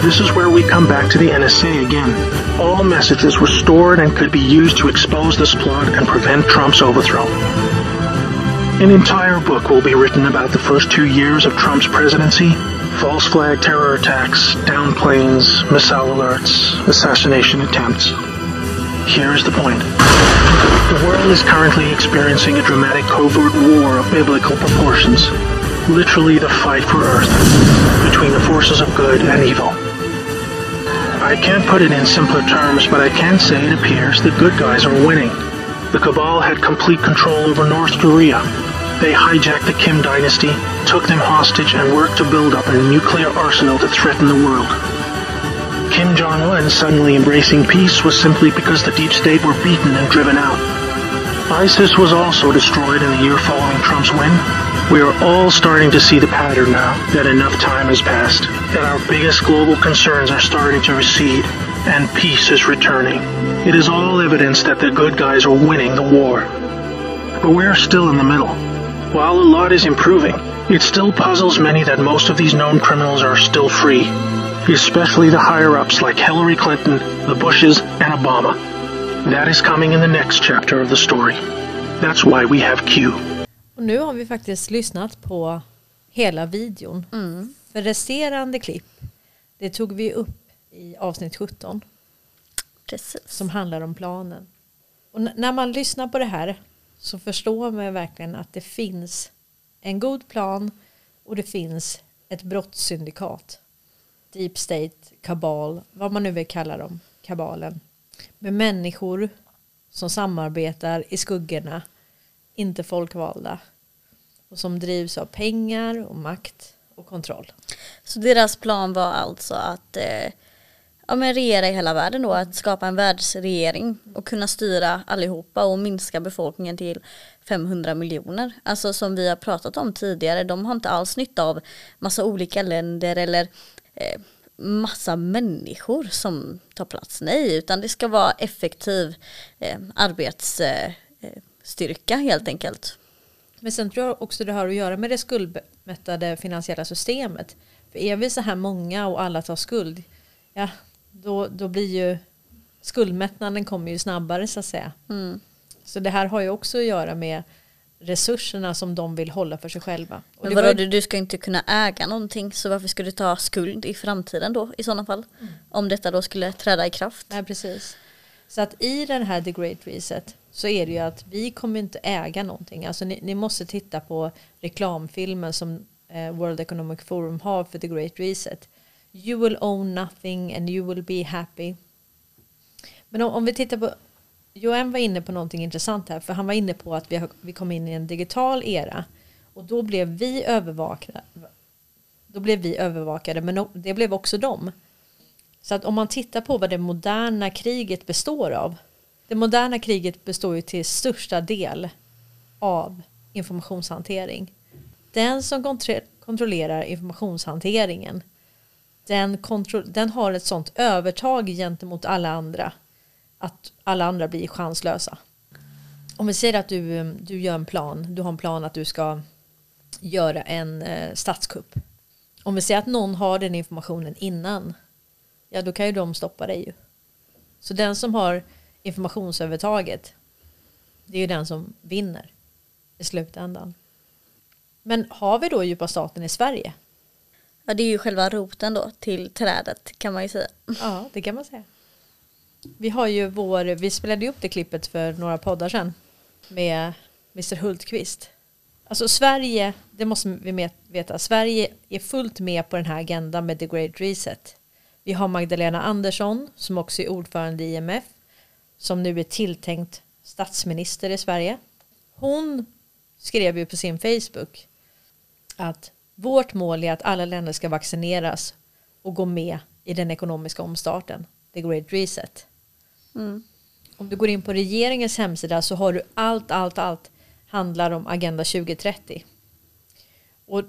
This is where we come back to the NSA again. All messages were stored and could be used to expose this plot and prevent Trump's overthrow. An entire book will be written about the first two years of Trump's presidency false flag terror attacks, down planes, missile alerts, assassination attempts. Here is the point. The world is currently experiencing a dramatic covert war of biblical proportions. Literally the fight for Earth between the forces of good and evil. I can't put it in simpler terms, but I can say it appears the good guys are winning. The Cabal had complete control over North Korea. They hijacked the Kim dynasty, took them hostage, and worked to build up a nuclear arsenal to threaten the world. Kim Jong un suddenly embracing peace was simply because the deep state were beaten and driven out. ISIS was also destroyed in the year following Trump's win. We are all starting to see the pattern now that enough time has passed, that our biggest global concerns are starting to recede, and peace is returning. It is all evidence that the good guys are winning the war. But we're still in the middle. While a lot is improving, it still puzzles many that most of these known criminals are still free, especially the higher ups like Hillary Clinton, the Bushes, and Obama. That is coming in the next chapter of the story. That's why we have Q. Och nu har vi faktiskt lyssnat på hela videon. För resterande klipp, det tog vi upp i avsnitt 17 Precis. som handlar om planen. Och när man lyssnar på det här så förstår man verkligen att det finns en god plan och det finns ett brottssyndikat. Deep State, kabal, vad man nu vill kalla dem, kabalen. Med människor som samarbetar i skuggorna, inte folkvalda. Och som drivs av pengar och makt och kontroll. Så deras plan var alltså att eh, ja, men regera i hela världen då, att skapa en världsregering och kunna styra allihopa och minska befolkningen till 500 miljoner. Alltså som vi har pratat om tidigare, de har inte alls nytta av massa olika länder eller eh, massa människor som tar plats. Nej, utan det ska vara effektiv eh, arbetsstyrka eh, helt enkelt. Men sen tror jag också det har att göra med det skuldmättade finansiella systemet. För är vi så här många och alla tar skuld, ja, då, då blir ju skuldmättnaden kommer ju snabbare så att säga. Mm. Så det här har ju också att göra med resurserna som de vill hålla för sig själva. Och Men vadå, var du ska inte kunna äga någonting så varför ska du ta skuld i framtiden då i sådana fall? Mm. Om detta då skulle träda i kraft. Nej, precis. Så att i den här The Great Reset så är det ju att vi kommer inte äga någonting. Alltså ni, ni måste titta på reklamfilmen som eh, World Economic Forum har för The Great Reset. You will own nothing and you will be happy. Men om, om vi tittar på Joen var inne på någonting intressant här för han var inne på att vi, har, vi kom in i en digital era och då blev vi övervakade. Då blev vi övervakade men det blev också de. Så att om man tittar på vad det moderna kriget består av. Det moderna kriget består ju till största del av informationshantering. Den som kontrollerar informationshanteringen den, kontro den har ett sånt övertag gentemot alla andra att alla andra blir chanslösa. Om vi säger att du, du gör en plan, du har en plan att du ska göra en eh, statskupp. Om vi säger att någon har den informationen innan, ja då kan ju de stoppa dig ju. Så den som har informationsövertaget, det är ju den som vinner i slutändan. Men har vi då djupa staten i Sverige? Ja det är ju själva roten då till trädet kan man ju säga. Ja det kan man säga. Vi har ju vår, vi spelade ju upp det klippet för några poddar sedan med Mr Hultqvist. Alltså Sverige, det måste vi veta, Sverige är fullt med på den här agendan med The Great Reset. Vi har Magdalena Andersson som också är ordförande i IMF som nu är tilltänkt statsminister i Sverige. Hon skrev ju på sin Facebook att vårt mål är att alla länder ska vaccineras och gå med i den ekonomiska omstarten, the great reset. Mm. Om du går in på regeringens hemsida så har du allt, allt, allt handlar om Agenda 2030. Och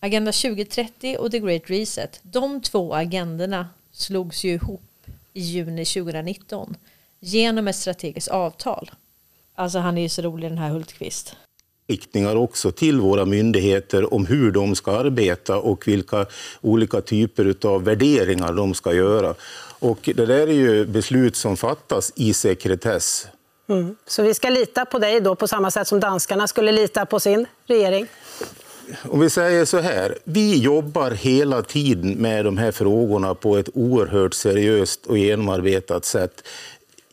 Agenda 2030 och The Great Reset, de två agendorna slogs ju ihop i juni 2019 genom ett strategiskt avtal. Alltså han är ju så rolig den här Hultqvist riktningar också till våra myndigheter om hur de ska arbeta och vilka olika typer av värderingar de ska göra. Och det där är ju beslut som fattas i sekretess. Mm. Så vi ska lita på dig då på samma sätt som danskarna skulle lita på sin regering? Om vi säger så här, vi jobbar hela tiden med de här frågorna på ett oerhört seriöst och genomarbetat sätt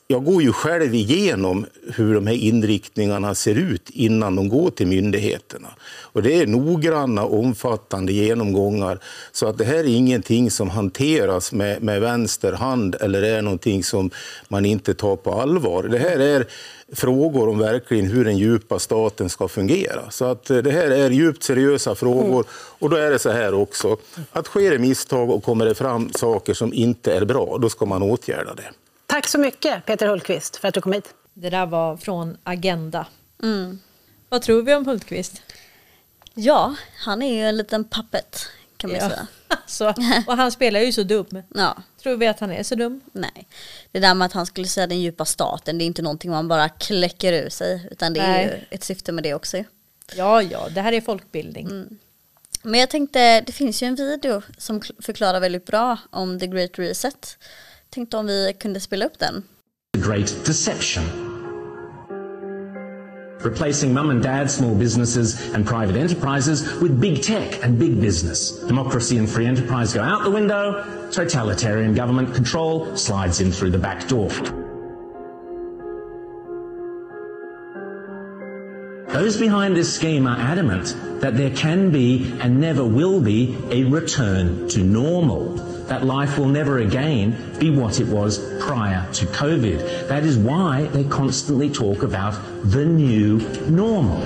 jag går ju själv igenom hur de här inriktningarna ser ut innan de går till myndigheterna. Och det är noggranna, omfattande genomgångar. Så att det här är ingenting som hanteras med, med vänster hand eller är någonting som man inte tar på allvar. Det här är frågor om verkligen hur den djupa staten ska fungera. Så att eh, det här är djupt seriösa frågor. Och då är det så här också, att sker det misstag och kommer det fram saker som inte är bra, då ska man åtgärda det. Tack så mycket Peter Hultqvist för att du kom hit. Det där var från Agenda. Mm. Vad tror vi om Hultqvist? Ja, han är ju en liten pappet kan man ja. säga. så, och han spelar ju så dum. Ja. Tror vi att han är så dum? Nej. Det där med att han skulle säga den djupa staten, det är inte någonting man bara kläcker ur sig. Utan det Nej. är ju ett syfte med det också. Ja, ja, det här är folkbildning. Mm. Men jag tänkte, det finns ju en video som förklarar väldigt bra om the great reset. Tänkte om vi kunde spela upp den. The Great Deception. Replacing mum and dad small businesses and private enterprises with big tech and big business. Democracy and free enterprise go out the window. Totalitarian government control slides in through the back door. Those behind this scheme are adamant that there can be and never will be a return to normal that life will never again be what it was prior to COVID. That is why they constantly talk about the new normal.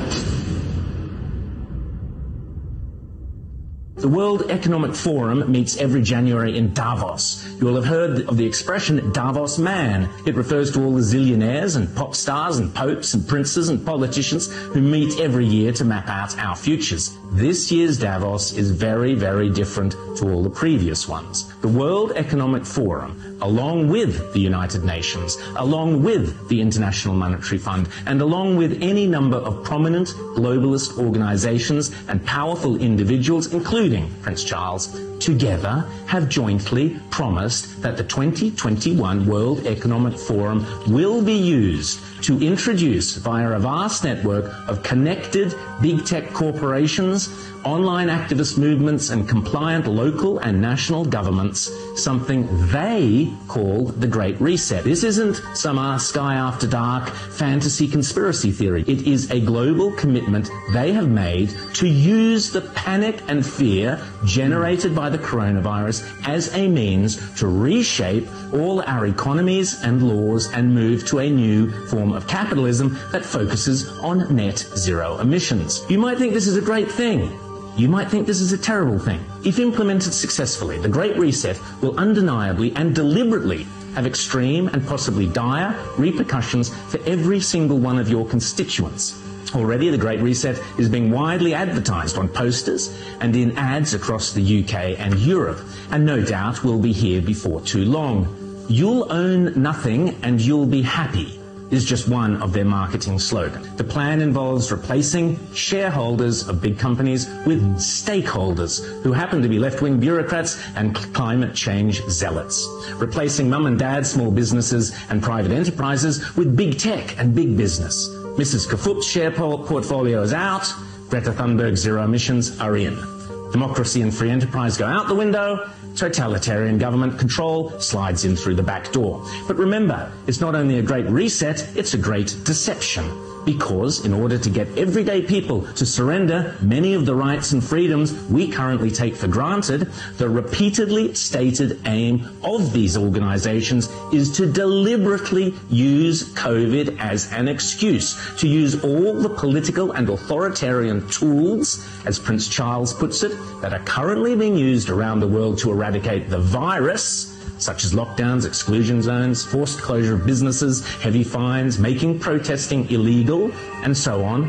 The World Economic Forum meets every January in Davos. You will have heard of the expression Davos man. It refers to all the zillionaires and pop stars and popes and princes and politicians who meet every year to map out our futures. This year's Davos is very, very different to all the previous ones. The World Economic Forum, along with the United Nations, along with the International Monetary Fund, and along with any number of prominent globalist organizations and powerful individuals, including Prince Charles, together have jointly promised that the 2021 World Economic Forum will be used to introduce via a vast network of connected big tech corporations, online activist movements, and compliant local and national governments something they call the Great Reset. This isn't some uh, sky after dark fantasy conspiracy theory. It is a global commitment they have made to use the panic and fear generated by the coronavirus as a means to reshape all our economies and laws and move to a new form of capitalism that focuses on net zero emissions. You might think this is a great thing. You might think this is a terrible thing. If implemented successfully, the Great Reset will undeniably and deliberately have extreme and possibly dire repercussions for every single one of your constituents. Already, the Great Reset is being widely advertised on posters and in ads across the UK and Europe, and no doubt will be here before too long. You'll own nothing and you'll be happy is just one of their marketing slogans. The plan involves replacing shareholders of big companies with stakeholders who happen to be left-wing bureaucrats and climate change zealots. Replacing mum and dad small businesses and private enterprises with big tech and big business. Mrs. Kafup's share portfolio is out. Greta Thunberg's zero emissions are in. Democracy and free enterprise go out the window totalitarian government control slides in through the back door. But remember, it's not only a great reset, it's a great deception. Because in order to get everyday people to surrender many of the rights and freedoms we currently take for granted, the repeatedly stated aim of these organizations is to deliberately use COVID as an excuse, to use all the political and authoritarian tools, as Prince Charles puts it, that are currently being used around the world to eradicate the virus such as lockdowns, exclusion zones, forced closure of businesses, heavy fines, making protesting illegal, and so on,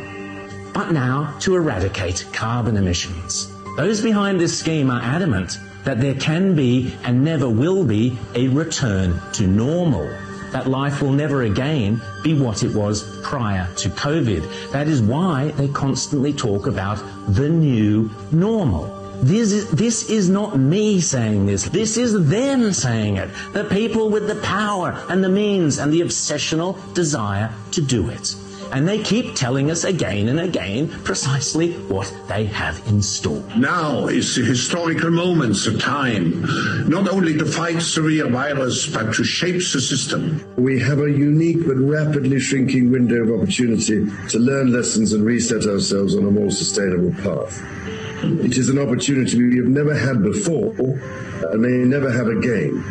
but now to eradicate carbon emissions. Those behind this scheme are adamant that there can be and never will be a return to normal. That life will never again be what it was prior to COVID. That is why they constantly talk about the new normal. This is, this is not me saying this. This is them saying it. The people with the power and the means and the obsessional desire to do it. And they keep telling us again and again precisely what they have in store. Now is the historical moment, the time, not only to fight the severe virus, but to shape the system. We have a unique but rapidly shrinking window of opportunity to learn lessons and reset ourselves on a more sustainable path. It is an opportunity we have never had before and may never have again.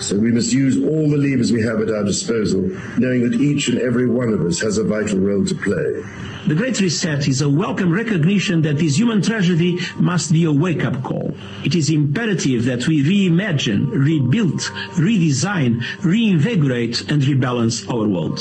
So we must use all the levers we have at our disposal, knowing that each and every one of us has a vital role to play. The Great Reset is a welcome recognition that this human tragedy must be a wake up call. It is imperative that we reimagine, rebuild, redesign, reinvigorate, and rebalance our world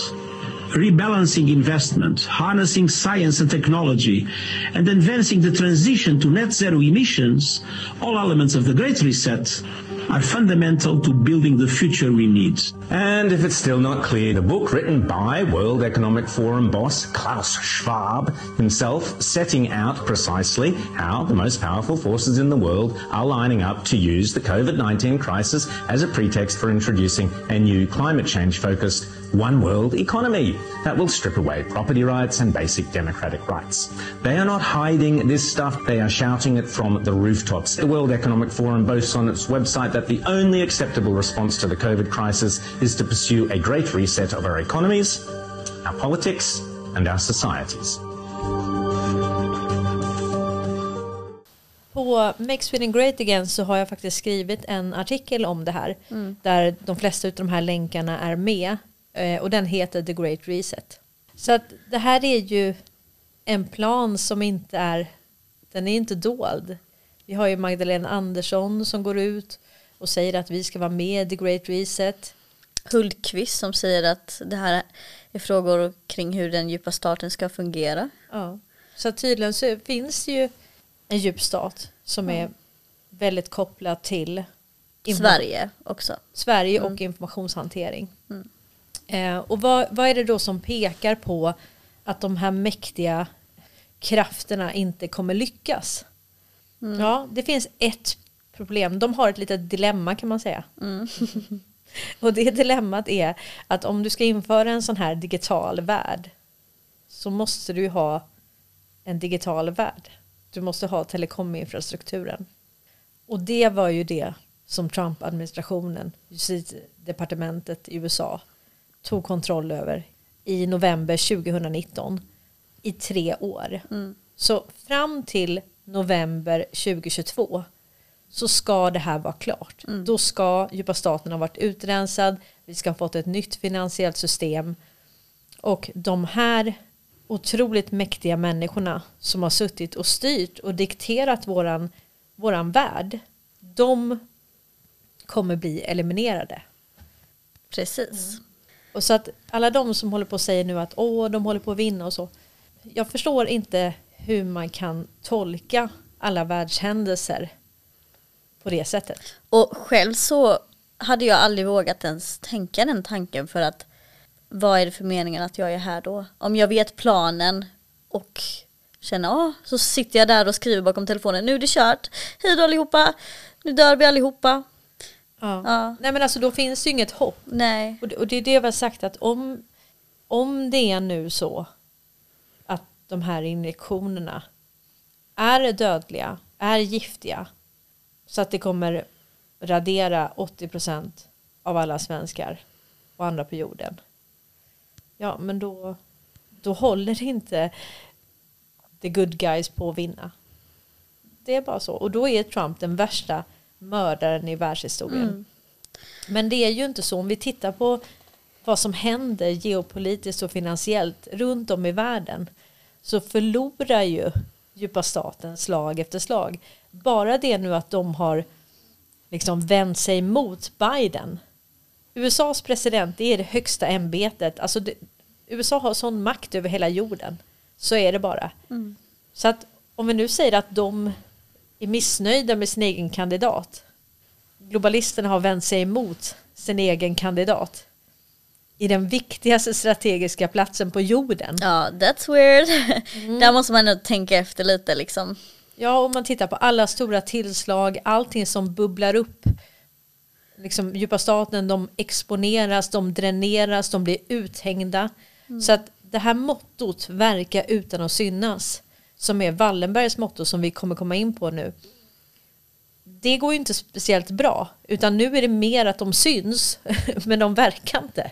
rebalancing investment, harnessing science and technology, and advancing the transition to net zero emissions, all elements of the Great Reset, are fundamental to building the future we need. And if it's still not clear, the book written by World Economic Forum boss Klaus Schwab himself setting out precisely how the most powerful forces in the world are lining up to use the COVID-19 crisis as a pretext for introducing a new climate change focused one world economy that will strip away property rights and basic democratic rights. They are not hiding this stuff, they are shouting it from the rooftops. The World Economic Forum boasts on its website that the only acceptable response to the COVID crisis is to pursue a great reset of our economies, our politics, and our societies. På Make Sweden Great Again så har jag faktiskt skrivit en artikel om det här. Mm. Där de flesta av de här länkarna är med. Eh, och den heter The Great Reset. Så att det här är ju en plan som inte är, den är inte dold. Vi har ju Magdalena Andersson som går ut och säger att vi ska vara med i The Great Reset. Hultqvist som säger att det här är frågor kring hur den djupa staten ska fungera. Ja, så tydligen så finns det ju en djup stat som är väldigt kopplad till Sverige också. Sverige och mm. informationshantering. Mm. Eh, och vad, vad är det då som pekar på att de här mäktiga krafterna inte kommer lyckas? Mm. Ja, det finns ett problem. De har ett litet dilemma kan man säga. Mm. Och det dilemmat är att om du ska införa en sån här digital värld så måste du ju ha en digital värld. Du måste ha telekominfrastrukturen. Och det var ju det som Trump-administrationen, justitiedepartementet i USA, tog kontroll över i november 2019 i tre år. Så fram till november 2022 så ska det här vara klart. Då ska djupa staten ha varit utrensad, vi ska ha fått ett nytt finansiellt system och de här otroligt mäktiga människorna som har suttit och styrt och dikterat våran, våran värld, de kommer bli eliminerade. Precis. Och så att alla de som håller på och säger nu att åh, de håller på att vinna och så. Jag förstår inte hur man kan tolka alla världshändelser på det sättet. Och själv så hade jag aldrig vågat ens tänka den tanken för att vad är det för meningen att jag är här då? Om jag vet planen och känner, ja, så sitter jag där och skriver bakom telefonen, nu är det kört, hej då allihopa, nu dör vi allihopa. Ja. Ja. Nej men alltså då finns ju inget hopp. Nej, Och det, och det är det vi har sagt att om, om det är nu så att de här injektionerna är dödliga, är giftiga så att det kommer radera 80% av alla svenskar och andra på jorden. Ja, men då, då håller inte the good guys på att vinna. Det är bara så. Och då är Trump den värsta mördaren i världshistorien. Men det är ju inte så. Om vi tittar på vad som händer geopolitiskt och finansiellt runt om i världen så förlorar ju djupa staten slag efter slag. Bara det nu att de har liksom vänt sig mot Biden. USAs president det är det högsta ämbetet. Alltså det, USA har sån makt över hela jorden. Så är det bara. Så att om vi nu säger att de är missnöjda med sin egen kandidat. Globalisterna har vänt sig emot sin egen kandidat. I den viktigaste strategiska platsen på jorden. ja that's weird. Där måste man nog tänka efter lite liksom. Ja, om man tittar på alla stora tillslag, allting som bubblar upp. Liksom, djupa staten, de exponeras, de dräneras, de blir uthängda. Så att det här mottot, verka utan att synas, som är Wallenbergs motto som vi kommer komma in på nu. Det går ju inte speciellt bra, utan nu är det mer att de syns, men de verkar inte.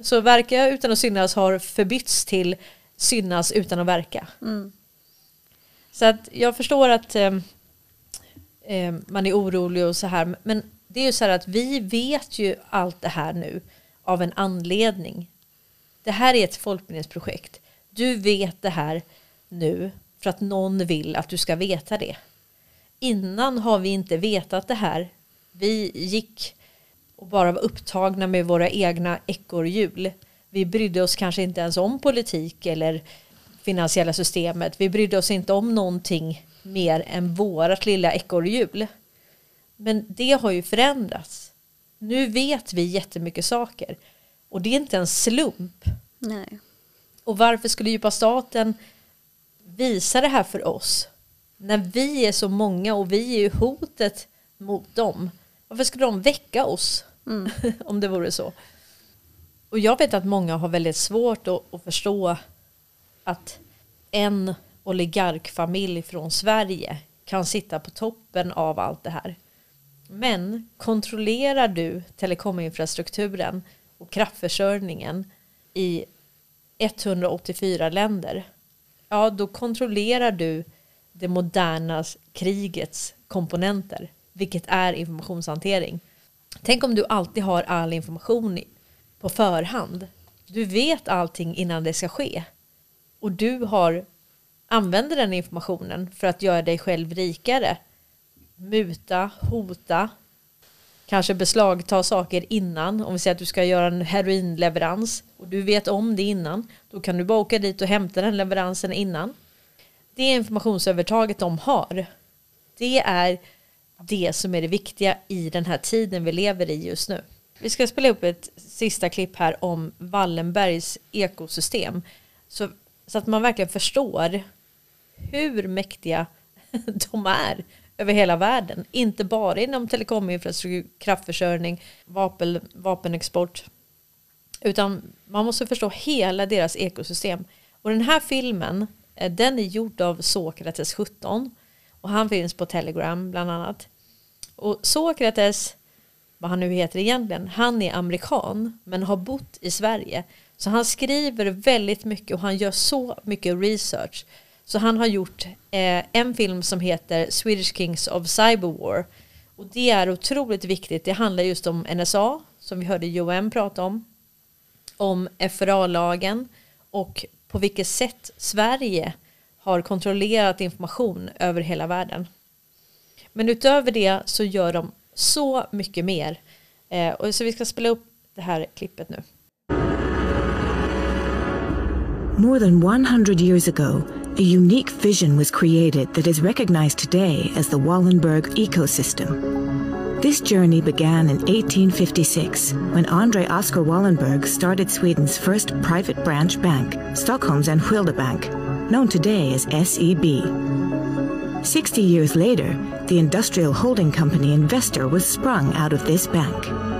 Så verka utan att synas har förbytts till synas utan att verka. Så att jag förstår att eh, eh, man är orolig och så här. Men det är ju så här att vi vet ju allt det här nu av en anledning. Det här är ett folkbildningsprojekt. Du vet det här nu för att någon vill att du ska veta det. Innan har vi inte vetat det här. Vi gick och bara var upptagna med våra egna ekorrhjul. Vi brydde oss kanske inte ens om politik eller finansiella systemet. Vi brydde oss inte om någonting mer än vårat lilla ekorrhjul. Men det har ju förändrats. Nu vet vi jättemycket saker. Och det är inte en slump. Nej. Och varför skulle djupa staten visa det här för oss? När vi är så många och vi är ju hotet mot dem. Varför skulle de väcka oss? Om det vore så. Och jag vet att många har väldigt svårt att, att förstå att en oligarkfamilj från Sverige kan sitta på toppen av allt det här. Men kontrollerar du telekominfrastrukturen och kraftförsörjningen i 184 länder, ja då kontrollerar du det moderna krigets komponenter, vilket är informationshantering. Tänk om du alltid har all information på förhand. Du vet allting innan det ska ske. Och du har använder den informationen för att göra dig själv rikare. Muta, hota, kanske beslagta saker innan. Om vi säger att du ska göra en heroinleverans och du vet om det innan. Då kan du bara åka dit och hämta den leveransen innan. Det informationsövertaget de har. Det är det som är det viktiga i den här tiden vi lever i just nu. Vi ska spela upp ett sista klipp här om Wallenbergs ekosystem. Så, så att man verkligen förstår hur mäktiga de är över hela världen. Inte bara inom telekominfrastruktur, kraftförsörjning, vapen, vapenexport. Utan man måste förstå hela deras ekosystem. Och den här filmen, eh, den är gjord av Sokrates 17. Och han finns på Telegram bland annat. Och Sokrates, vad han nu heter egentligen, han är amerikan men har bott i Sverige. Så han skriver väldigt mycket och han gör så mycket research. Så han har gjort eh, en film som heter Swedish Kings of Cyberwar. Och det är otroligt viktigt. Det handlar just om NSA som vi hörde Johan prata om. Om FRA-lagen och på vilket sätt Sverige har kontrollerat information över hela världen. Men utöver det så gör de så mycket mer. Eh, och så vi ska spela upp det här klippet nu. More than 100 years ago, a unique vision was created that is recognized today as the Wallenberg ecosystem. This journey began in 1856 when Andre Oskar Wallenberg started Sweden's first private branch bank, Stockholm's Enskilda Bank, known today as SEB. 60 years later, the industrial holding company Investor was sprung out of this bank.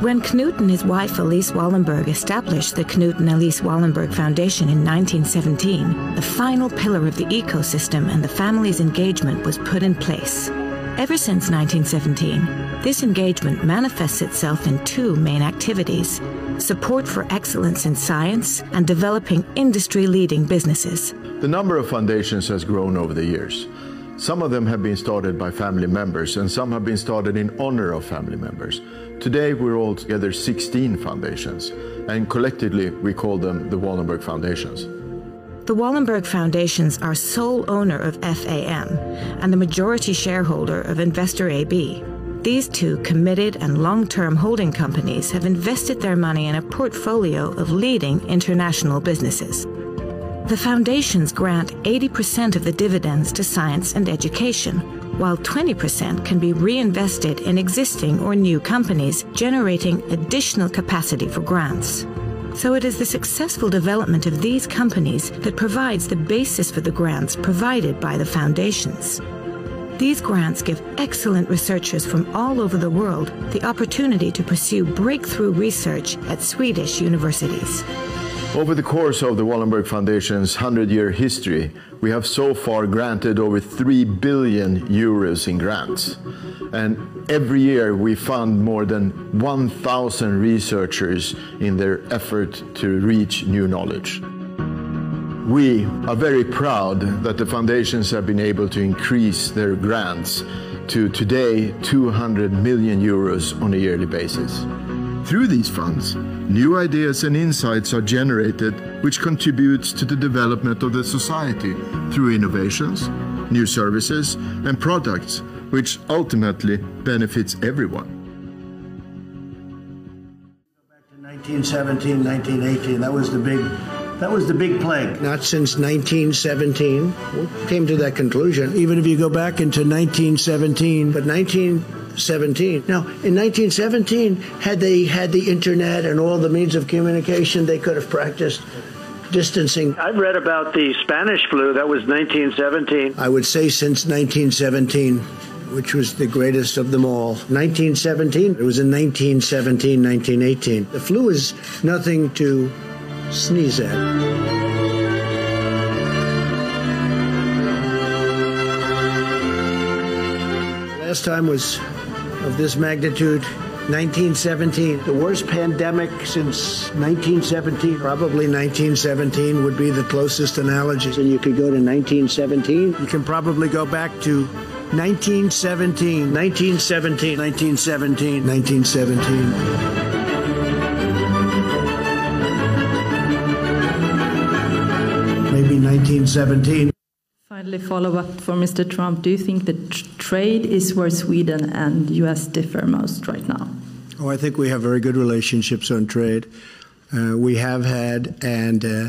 When Knut and his wife Elise Wallenberg established the Knut and Elise Wallenberg Foundation in 1917, the final pillar of the ecosystem and the family's engagement was put in place. Ever since 1917, this engagement manifests itself in two main activities support for excellence in science and developing industry leading businesses. The number of foundations has grown over the years. Some of them have been started by family members, and some have been started in honor of family members. Today, we're all together 16 foundations, and collectively, we call them the Wallenberg Foundations. The Wallenberg Foundations are sole owner of FAM and the majority shareholder of Investor AB. These two committed and long term holding companies have invested their money in a portfolio of leading international businesses. The foundations grant 80% of the dividends to science and education, while 20% can be reinvested in existing or new companies, generating additional capacity for grants. So it is the successful development of these companies that provides the basis for the grants provided by the foundations. These grants give excellent researchers from all over the world the opportunity to pursue breakthrough research at Swedish universities. Over the course of the Wallenberg Foundation's 100 year history, we have so far granted over 3 billion euros in grants. And every year we fund more than 1,000 researchers in their effort to reach new knowledge. We are very proud that the foundations have been able to increase their grants to today 200 million euros on a yearly basis. Through these funds, new ideas and insights are generated, which contributes to the development of the society through innovations, new services, and products, which ultimately benefits everyone. 1917, 1918, that was the big that was the big plague. Not since 1917 we came to that conclusion. Even if you go back into 1917, but 1917. Now, in 1917, had they had the internet and all the means of communication, they could have practiced distancing. I've read about the Spanish flu. That was 1917. I would say since 1917 which was the greatest of them all. 1917, it was in 1917, 1918. The flu is nothing to sneeze at. Last time was of this magnitude, 1917. The worst pandemic since 1917. Probably 1917 would be the closest analogy. And you could go to 1917. You can probably go back to 1917, 1917, 1917, 1917. Maybe 1917. Finally, follow up for Mr. Trump. Do you think that trade is where Sweden and US differ most right now? Oh, I think we have very good relationships on trade. Uh, we have had, and uh,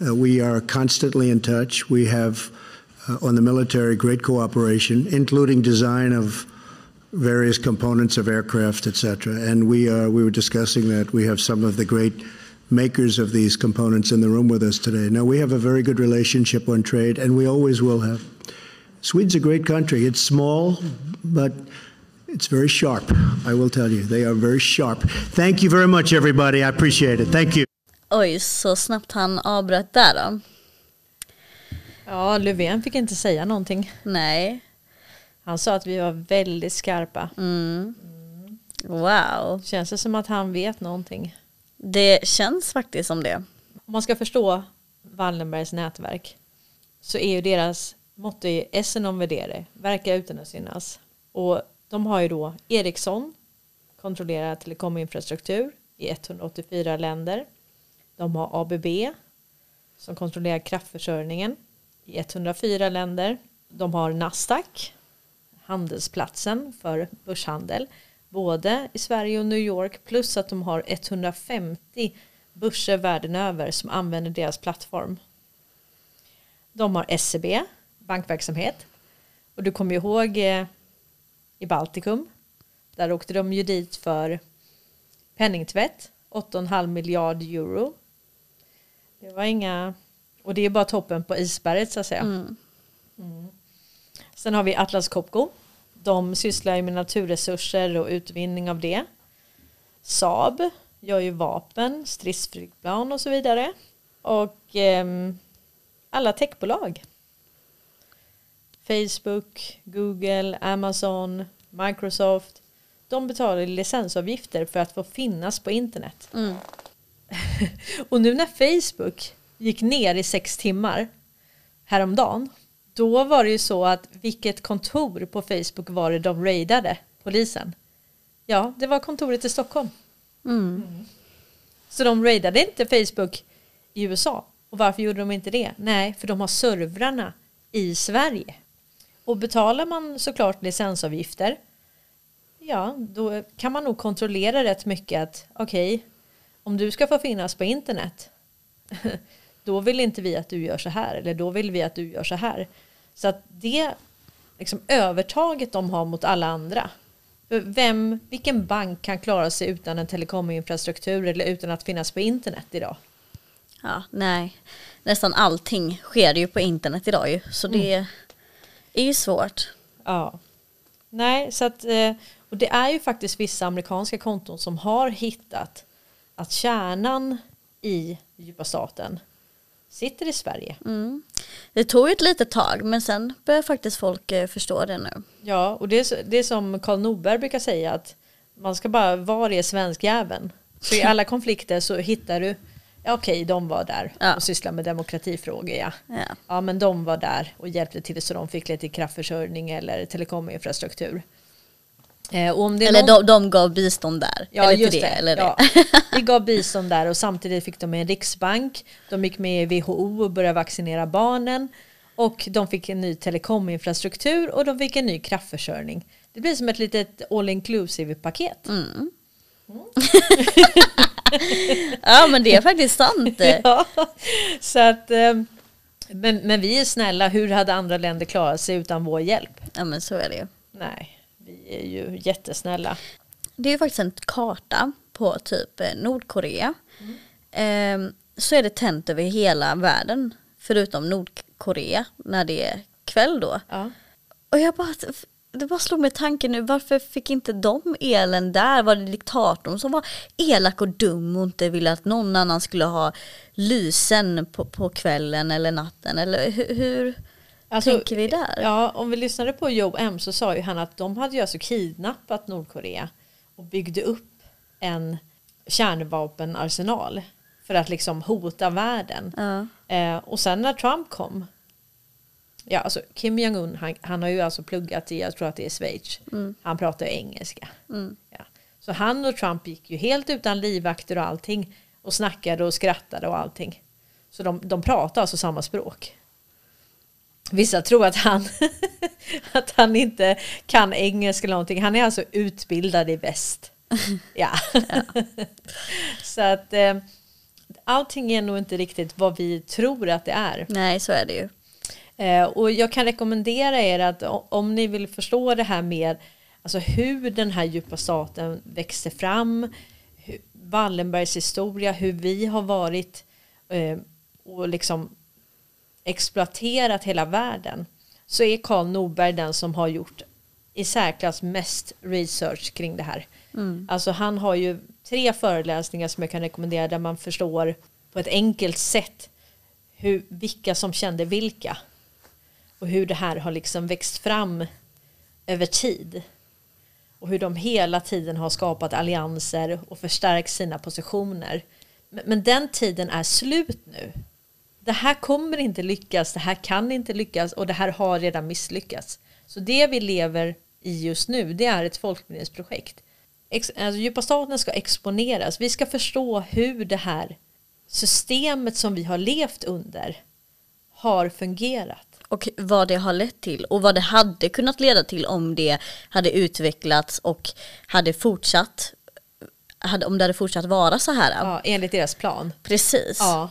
uh, we are constantly in touch. We have, uh, on the military, great cooperation, including design of various components of aircraft, etc. And we are, we were discussing that we have some of the great makers of these components in the room with us today. Now, we have a very good relationship on trade, and we always will have. Sweden's a great country. It's small, but it's very sharp. I will tell you, they are very sharp. Thank you very much, everybody. I appreciate it. Thank you. Oj, så snabbt han avbröt där då. Ja, Löfven fick inte säga någonting. Nej. Han sa att vi var väldigt skarpa. Mm. Wow. Känns det som att han vet någonting? Det känns faktiskt som det. Om man ska förstå Wallenbergs nätverk så är ju deras motto i Essen non vedere, verka utan att synas. Och de har ju då Ericsson, kontrollerar telekominfrastruktur i 184 länder. De har ABB som kontrollerar kraftförsörjningen i 104 länder. De har Nasdaq, handelsplatsen för börshandel, både i Sverige och New York, plus att de har 150 börser världen över som använder deras plattform. De har SEB, bankverksamhet. Och du kommer ihåg eh, i Baltikum, där åkte de ju dit för penningtvätt, 8,5 miljard euro. Det var inga, och det är bara toppen på isberget så att säga. Mm. Mm. Sen har vi Atlas Copco. De sysslar ju med naturresurser och utvinning av det. Saab gör ju vapen, stridsflygplan och så vidare. Och ehm, alla techbolag. Facebook, Google, Amazon, Microsoft. De betalar licensavgifter för att få finnas på internet. Mm. och nu när Facebook gick ner i sex timmar häromdagen. Då var det ju så att vilket kontor på Facebook var det de raidade polisen? Ja, det var kontoret i Stockholm. Mm. Så de raidade inte Facebook i USA. Och varför gjorde de inte det? Nej, för de har servrarna i Sverige. Och betalar man såklart licensavgifter, ja, då kan man nog kontrollera rätt mycket att okej, okay, om du ska få finnas på internet, då vill inte vi att du gör så här, eller då vill vi att du gör så här. Så att det liksom, övertaget de har mot alla andra. Vem, vilken bank kan klara sig utan en telekominfrastruktur eller utan att finnas på internet idag? Ja, nej. Nästan allting sker ju på internet idag ju. Så det Mm. är ju svårt. Ja. Nej, så att, eh, och det är ju faktiskt vissa amerikanska konton som har hittat att kärnan i djupa staten sitter i Sverige. Mm. Det tog ju ett litet tag men sen börjar faktiskt folk eh, förstå det nu. Ja, och det är, det är som Karl Norberg brukar säga att man ska bara, var är svenskjäveln? Så i alla konflikter så hittar du, ja okej, de var där och sysslar med demokratifrågor, ja. Ja. Ja, men de var där och hjälpte till så de fick lite kraftförsörjning eller telekominfrastruktur. Eh, och om det är Eller någon- de, de gav bistånd där. Ja, eller just det, det. Eller ja. det. Vi gav bistånd där och samtidigt fick de en riksbank. De gick med i WHO och började vaccinera barnen. Och de fick en ny telekominfrastruktur och de fick en ny kraftförsörjning. Det blir som ett litet all inclusive paket. Mm. ja men det är faktiskt sant. ja, så att, eh, men, men vi är snälla, hur hade andra länder klarat sig utan vår hjälp? Ja men så är det ju. Nej, vi är ju jättesnälla. Det är ju faktiskt en karta på typ eh, Nordkorea. Ehm, så är det tänt över hela världen. Förutom Nordkorea när det är kväll då. Och jag bara, det bara slog mig tanken nu, varför fick inte de elen där? Var det diktatorn som var elak och dum och inte ville att någon annan skulle ha lysen på, på kvällen eller natten? Eller hur, hur tänker vi där? Alltså, Ja, om vi lyssnade på Joe M så sa ju han att de hade ju alltså kidnappat Nordkorea och byggde upp en kärnvapenarsenal för att liksom hota världen. Ja. Eh, och sen när Trump kom, ja alltså Kim Jong-Un han, han har ju alltså pluggat i, jag tror att det är Schweiz, Mm. han pratar ju engelska. Mm. Ja. Så han och Trump gick ju helt utan livvakter och allting och snackade och skrattade och allting. Så de, de pratar alltså samma språk. Vissa tror att han, att han inte kan engelska eller någonting. Han är alltså utbildad i väst. Ja. så att eh, allting är nog inte riktigt vad vi tror att det är. Nej, så är det ju. Eh, och jag kan rekommendera er att om ni vill förstå det här med alltså hur den här djupa staten växte fram, hur, Wallenbergs historia, hur vi har varit eh, och liksom exploaterat hela världen så är Karl Norberg den som har gjort i särklass mest research kring det här. Mm. Alltså han har ju tre föreläsningar som jag kan rekommendera där man förstår på ett enkelt sätt hur, vilka som kände vilka. Och hur det här har liksom växt fram över tid. Och hur de hela tiden har skapat allianser och förstärkt sina positioner. Men, men den tiden är slut nu. Det här kommer inte lyckas, det här kan inte lyckas och det här har redan misslyckats. Så det vi lever i just nu, det är ett folkbildningsprojekt. Ex, alltså, djupa staten ska exponeras. Vi ska förstå hur det här systemet som vi har levt under har fungerat. Och vad det har lett till och vad det hade kunnat leda till om det hade utvecklats och hade fortsatt hade, om det hade fortsatt vara så här. Ja, enligt deras plan. Precis. Ja.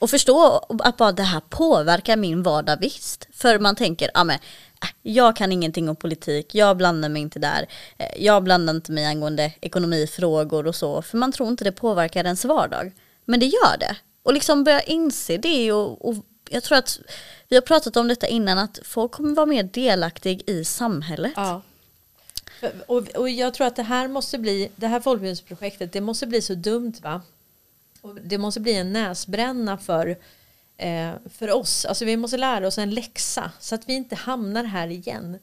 Och förstå att bara det här påverkar min vardag visst. För man tänker, ja men äh, jag kan ingenting om politik, jag blandar mig inte där. Eh, jag blandar inte mig angående ekonomifrågor och så. För man tror inte det påverkar ens vardag. Men det gör det. Och liksom börja inse det och, och jag tror att vi har pratat om detta innan att folk kommer vara mer delaktig i samhället. Ja. Och, och jag tror att det här måste bli, det här folkbildningsprojektet, det måste bli så dumt va? Och det måste bli en näsbränna för, eh, för oss. Alltså vi måste lära oss en läxa så att vi inte hamnar här igen.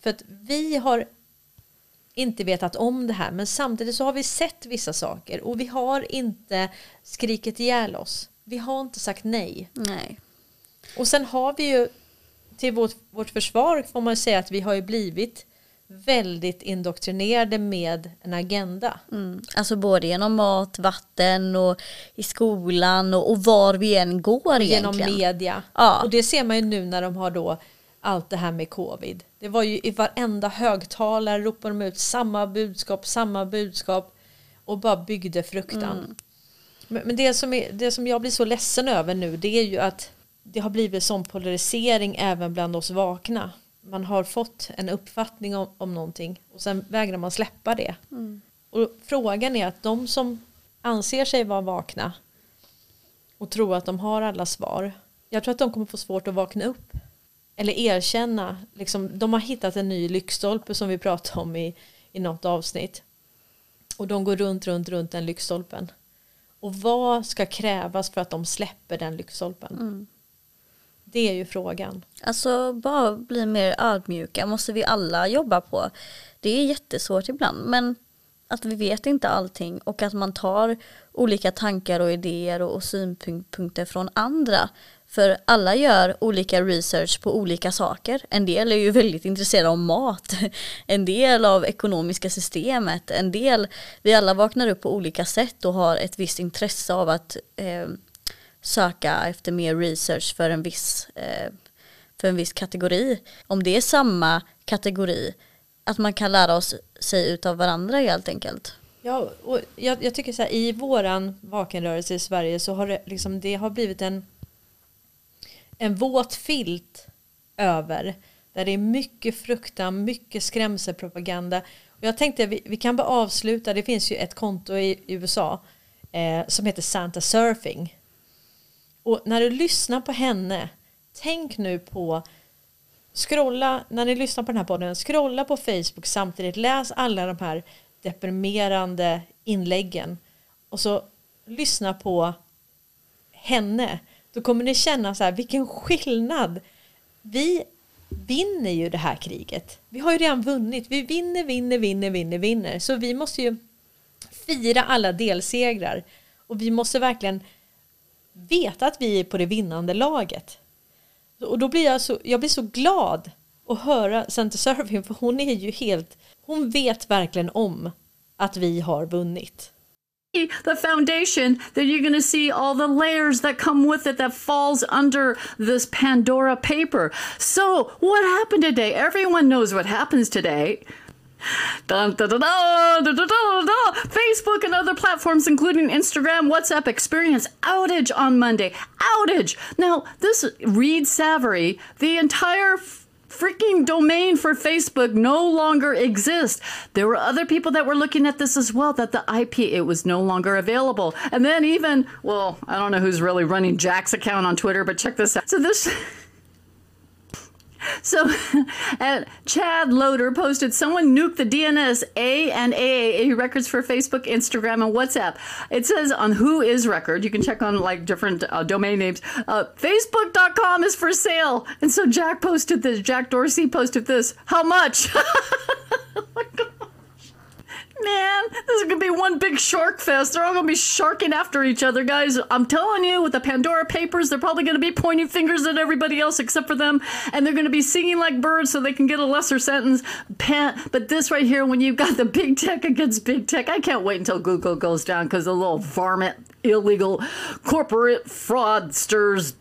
För att vi har inte vetat om det här men samtidigt så har vi sett vissa saker och vi har inte skrikit ihjäl oss. Vi har inte sagt nej. Nej. Och sen har vi ju till vårt, vårt försvar får man säga att vi har ju blivit väldigt indoktrinerade med en agenda. Mm. Alltså både genom mat, vatten och i skolan och, och var vi än går Genom egentligen. media. Ja. Och det ser man ju nu när de har då allt det här med covid. Det var ju i varenda högtalare ropade de ut samma budskap, samma budskap och bara byggde fruktan. Mm. Men, men det, som är, det som jag blir så ledsen över nu det är ju att det har blivit sån polarisering även bland oss vakna. Man har fått en uppfattning om, om någonting och sen vägrar man släppa det. Mm. Och frågan är att de som anser sig vara vakna och tror att de har alla svar. Jag tror att de kommer få svårt att vakna upp. Eller erkänna, liksom, de har hittat en ny lyktstolpe som vi pratade om i, i något avsnitt. Och de går runt, runt, runt den lyktstolpen. Och vad ska krävas för att de släpper den lyktstolpen? Mm. Det är ju frågan. Alltså bara bli mer ödmjuka måste vi alla jobba på. Det är jättesvårt ibland men att vi vet inte allting och att man tar olika tankar och idéer och, och synpunkter från andra. För alla gör olika research på olika saker. En del är ju väldigt intresserade av mat. En del av ekonomiska systemet. En del, vi alla vaknar upp på olika sätt och har ett visst intresse av att eh, söka efter mer research för en viss eh, för en viss kategori. Om det är samma kategori, att man kan lära oss sig utav varandra helt enkelt. Ja, och jag, jag tycker så här, i våran vakenrörelse i Sverige så har det, liksom, det har blivit en, en våt filt över där det är mycket fruktan, mycket skrämselpropaganda. Och jag tänkte vi, vi kan bara avsluta, det finns ju ett konto i USA eh, som heter Santa Surfing. Och när du lyssnar på henne, tänk nu på scrolla, när ni lyssnar på den här podden, scrolla på Facebook samtidigt, läs alla de här deprimerande inläggen och så lyssna på henne. Då kommer ni känna så här, vilken skillnad. Vi vinner ju det här kriget. Vi har ju redan vunnit. Vi vinner, vinner, vinner, vinner, vinner. Så vi måste ju fira alla delsegrar. Och vi måste verkligen veta att vi är på det vinnande laget. Och då blir jag så, jag blir så glad att höra Center Serving för hon är ju helt, hon vet verkligen om att vi har vunnit. the foundation that you're going to see all the layers that come with it that falls under this pandora paper so what happened today everyone knows what happens today Dun, dun, dun. Facebook and other platforms, including Instagram, WhatsApp, experience outage on Monday. Outage! Now, this Reed Savory, the entire freaking domain for Facebook no longer exists. There were other people that were looking at this as well, that the IP, it was no longer available. And then even, well, I don't know who's really running Jack's account on Twitter, but check this out. So this. So, Chad Loader posted someone nuked the DNS A and AAA records for Facebook, Instagram, and WhatsApp. It says on Who Is Record, you can check on like different uh, domain names. Uh, Facebook.com is for sale. And so Jack posted this, Jack Dorsey posted this. How much? Man, this is gonna be one big shark fest. They're all gonna be sharking after each other, guys. I'm telling you, with the Pandora Papers, they're probably gonna be pointing fingers at everybody else except for them, and they're gonna be singing like birds so they can get a lesser sentence. Pan- but this right here, when you've got the big tech against big tech, I can't wait until Google goes down because the little varmint, illegal corporate fraudsters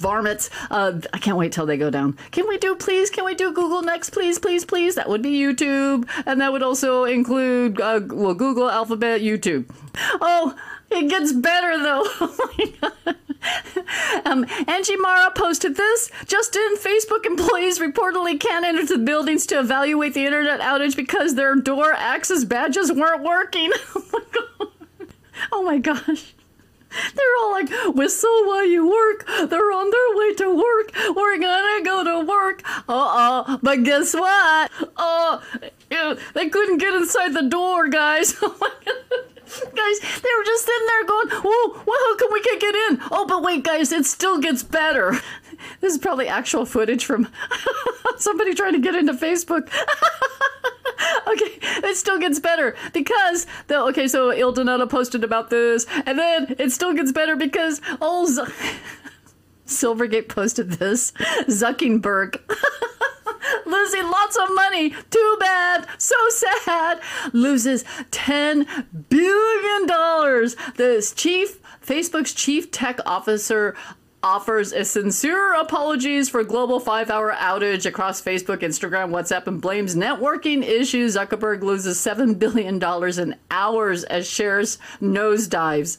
varmints. Uh, I can't wait till they go down. Can we do, please? Can we do Google next, please, please, please? That would be YouTube, and that would also include uh, well, Google, Alphabet, YouTube. Oh, it gets better though. Oh. Um, Angie Mara posted this. Just in, Facebook employees reportedly can't enter the buildings to evaluate the internet outage because their door access badges weren't working. oh. Oh my gosh. They're all like, whistle while you work. They're on their way to work. We're gonna go to work. Uh oh. But guess what? Oh, yeah, they couldn't get inside the door, guys. Oh my God. Guys, they were just sitting there going, Whoa, well, how come we can't get in? Oh, but wait, guys, it still gets better. This is probably actual footage from somebody trying to get into Facebook. okay, it still gets better because the okay. So Il Donato posted about this, and then it still gets better because old Z- Silvergate posted this. Zuckerberg losing lots of money. Too bad. So sad. Loses ten billion dollars. This chief Facebook's chief tech officer offers a sincere apologies for global five-hour outage across Facebook, Instagram, WhatsApp, and blames networking issues. Zuckerberg loses seven billion dollars in hours as shares nosedives.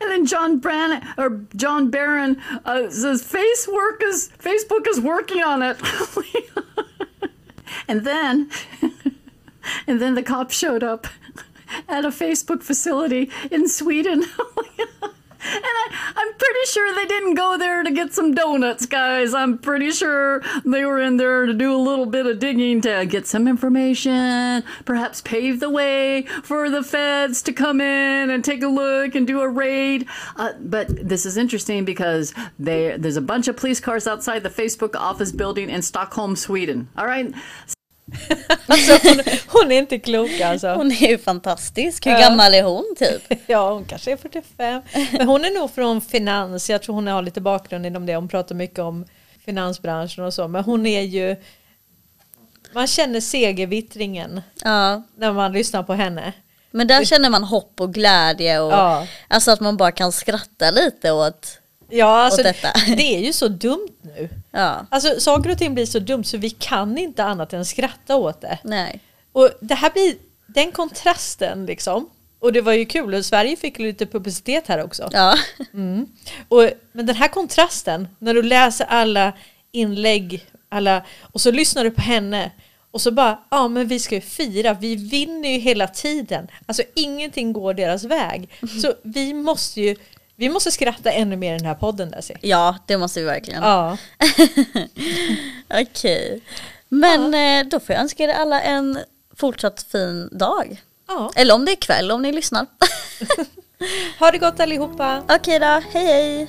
And then John Brann or John Barron uh, says face work is Facebook is working on it. and then and then the cops showed up at a Facebook facility in Sweden. And I, I'm pretty sure they didn't go there to get some donuts, guys. I'm pretty sure they were in there to do a little bit of digging to get some information, perhaps pave the way for the feds to come in and take a look and do a raid. Uh, but this is interesting because they, there's a bunch of police cars outside the Facebook office building in Stockholm, Sweden. All right. Alltså, hon, hon är inte klok alltså. Hon är ju fantastisk. Hur Ja. gammal är hon typ? Ja, hon kanske är 45. Men hon är nog från finans. Jag tror hon har lite bakgrund inom det. Hon pratar mycket om finansbranschen och så. Men hon är ju... Man känner segervittringen Ja. när man lyssnar på henne. Men där känner man hopp och glädje och Ja. alltså att man bara kan skratta lite åt, Ja, alltså, åt detta. det är ju så dumt nu. Ja. Alltså saker och ting blir så dumt så vi kan inte annat än skratta åt det. Nej. Och det här blir den kontrasten liksom. Och det var ju kul och Sverige fick lite publicitet här också. Ja. Mm. Och, men den här kontrasten, när du läser alla inlägg alla, och så lyssnar du på henne och så bara, ja men vi ska ju fira, vi vinner ju hela tiden. Alltså ingenting går deras väg. Så vi måste ju, vi måste skratta ännu mer i den här podden där Ja, det måste vi verkligen. Ja. Okej. Men eh, då får jag önska er alla en fortsatt fin dag. Ja. Eller om det är kväll om ni lyssnar. Ha det gott allihopa. Okej då, hej hej.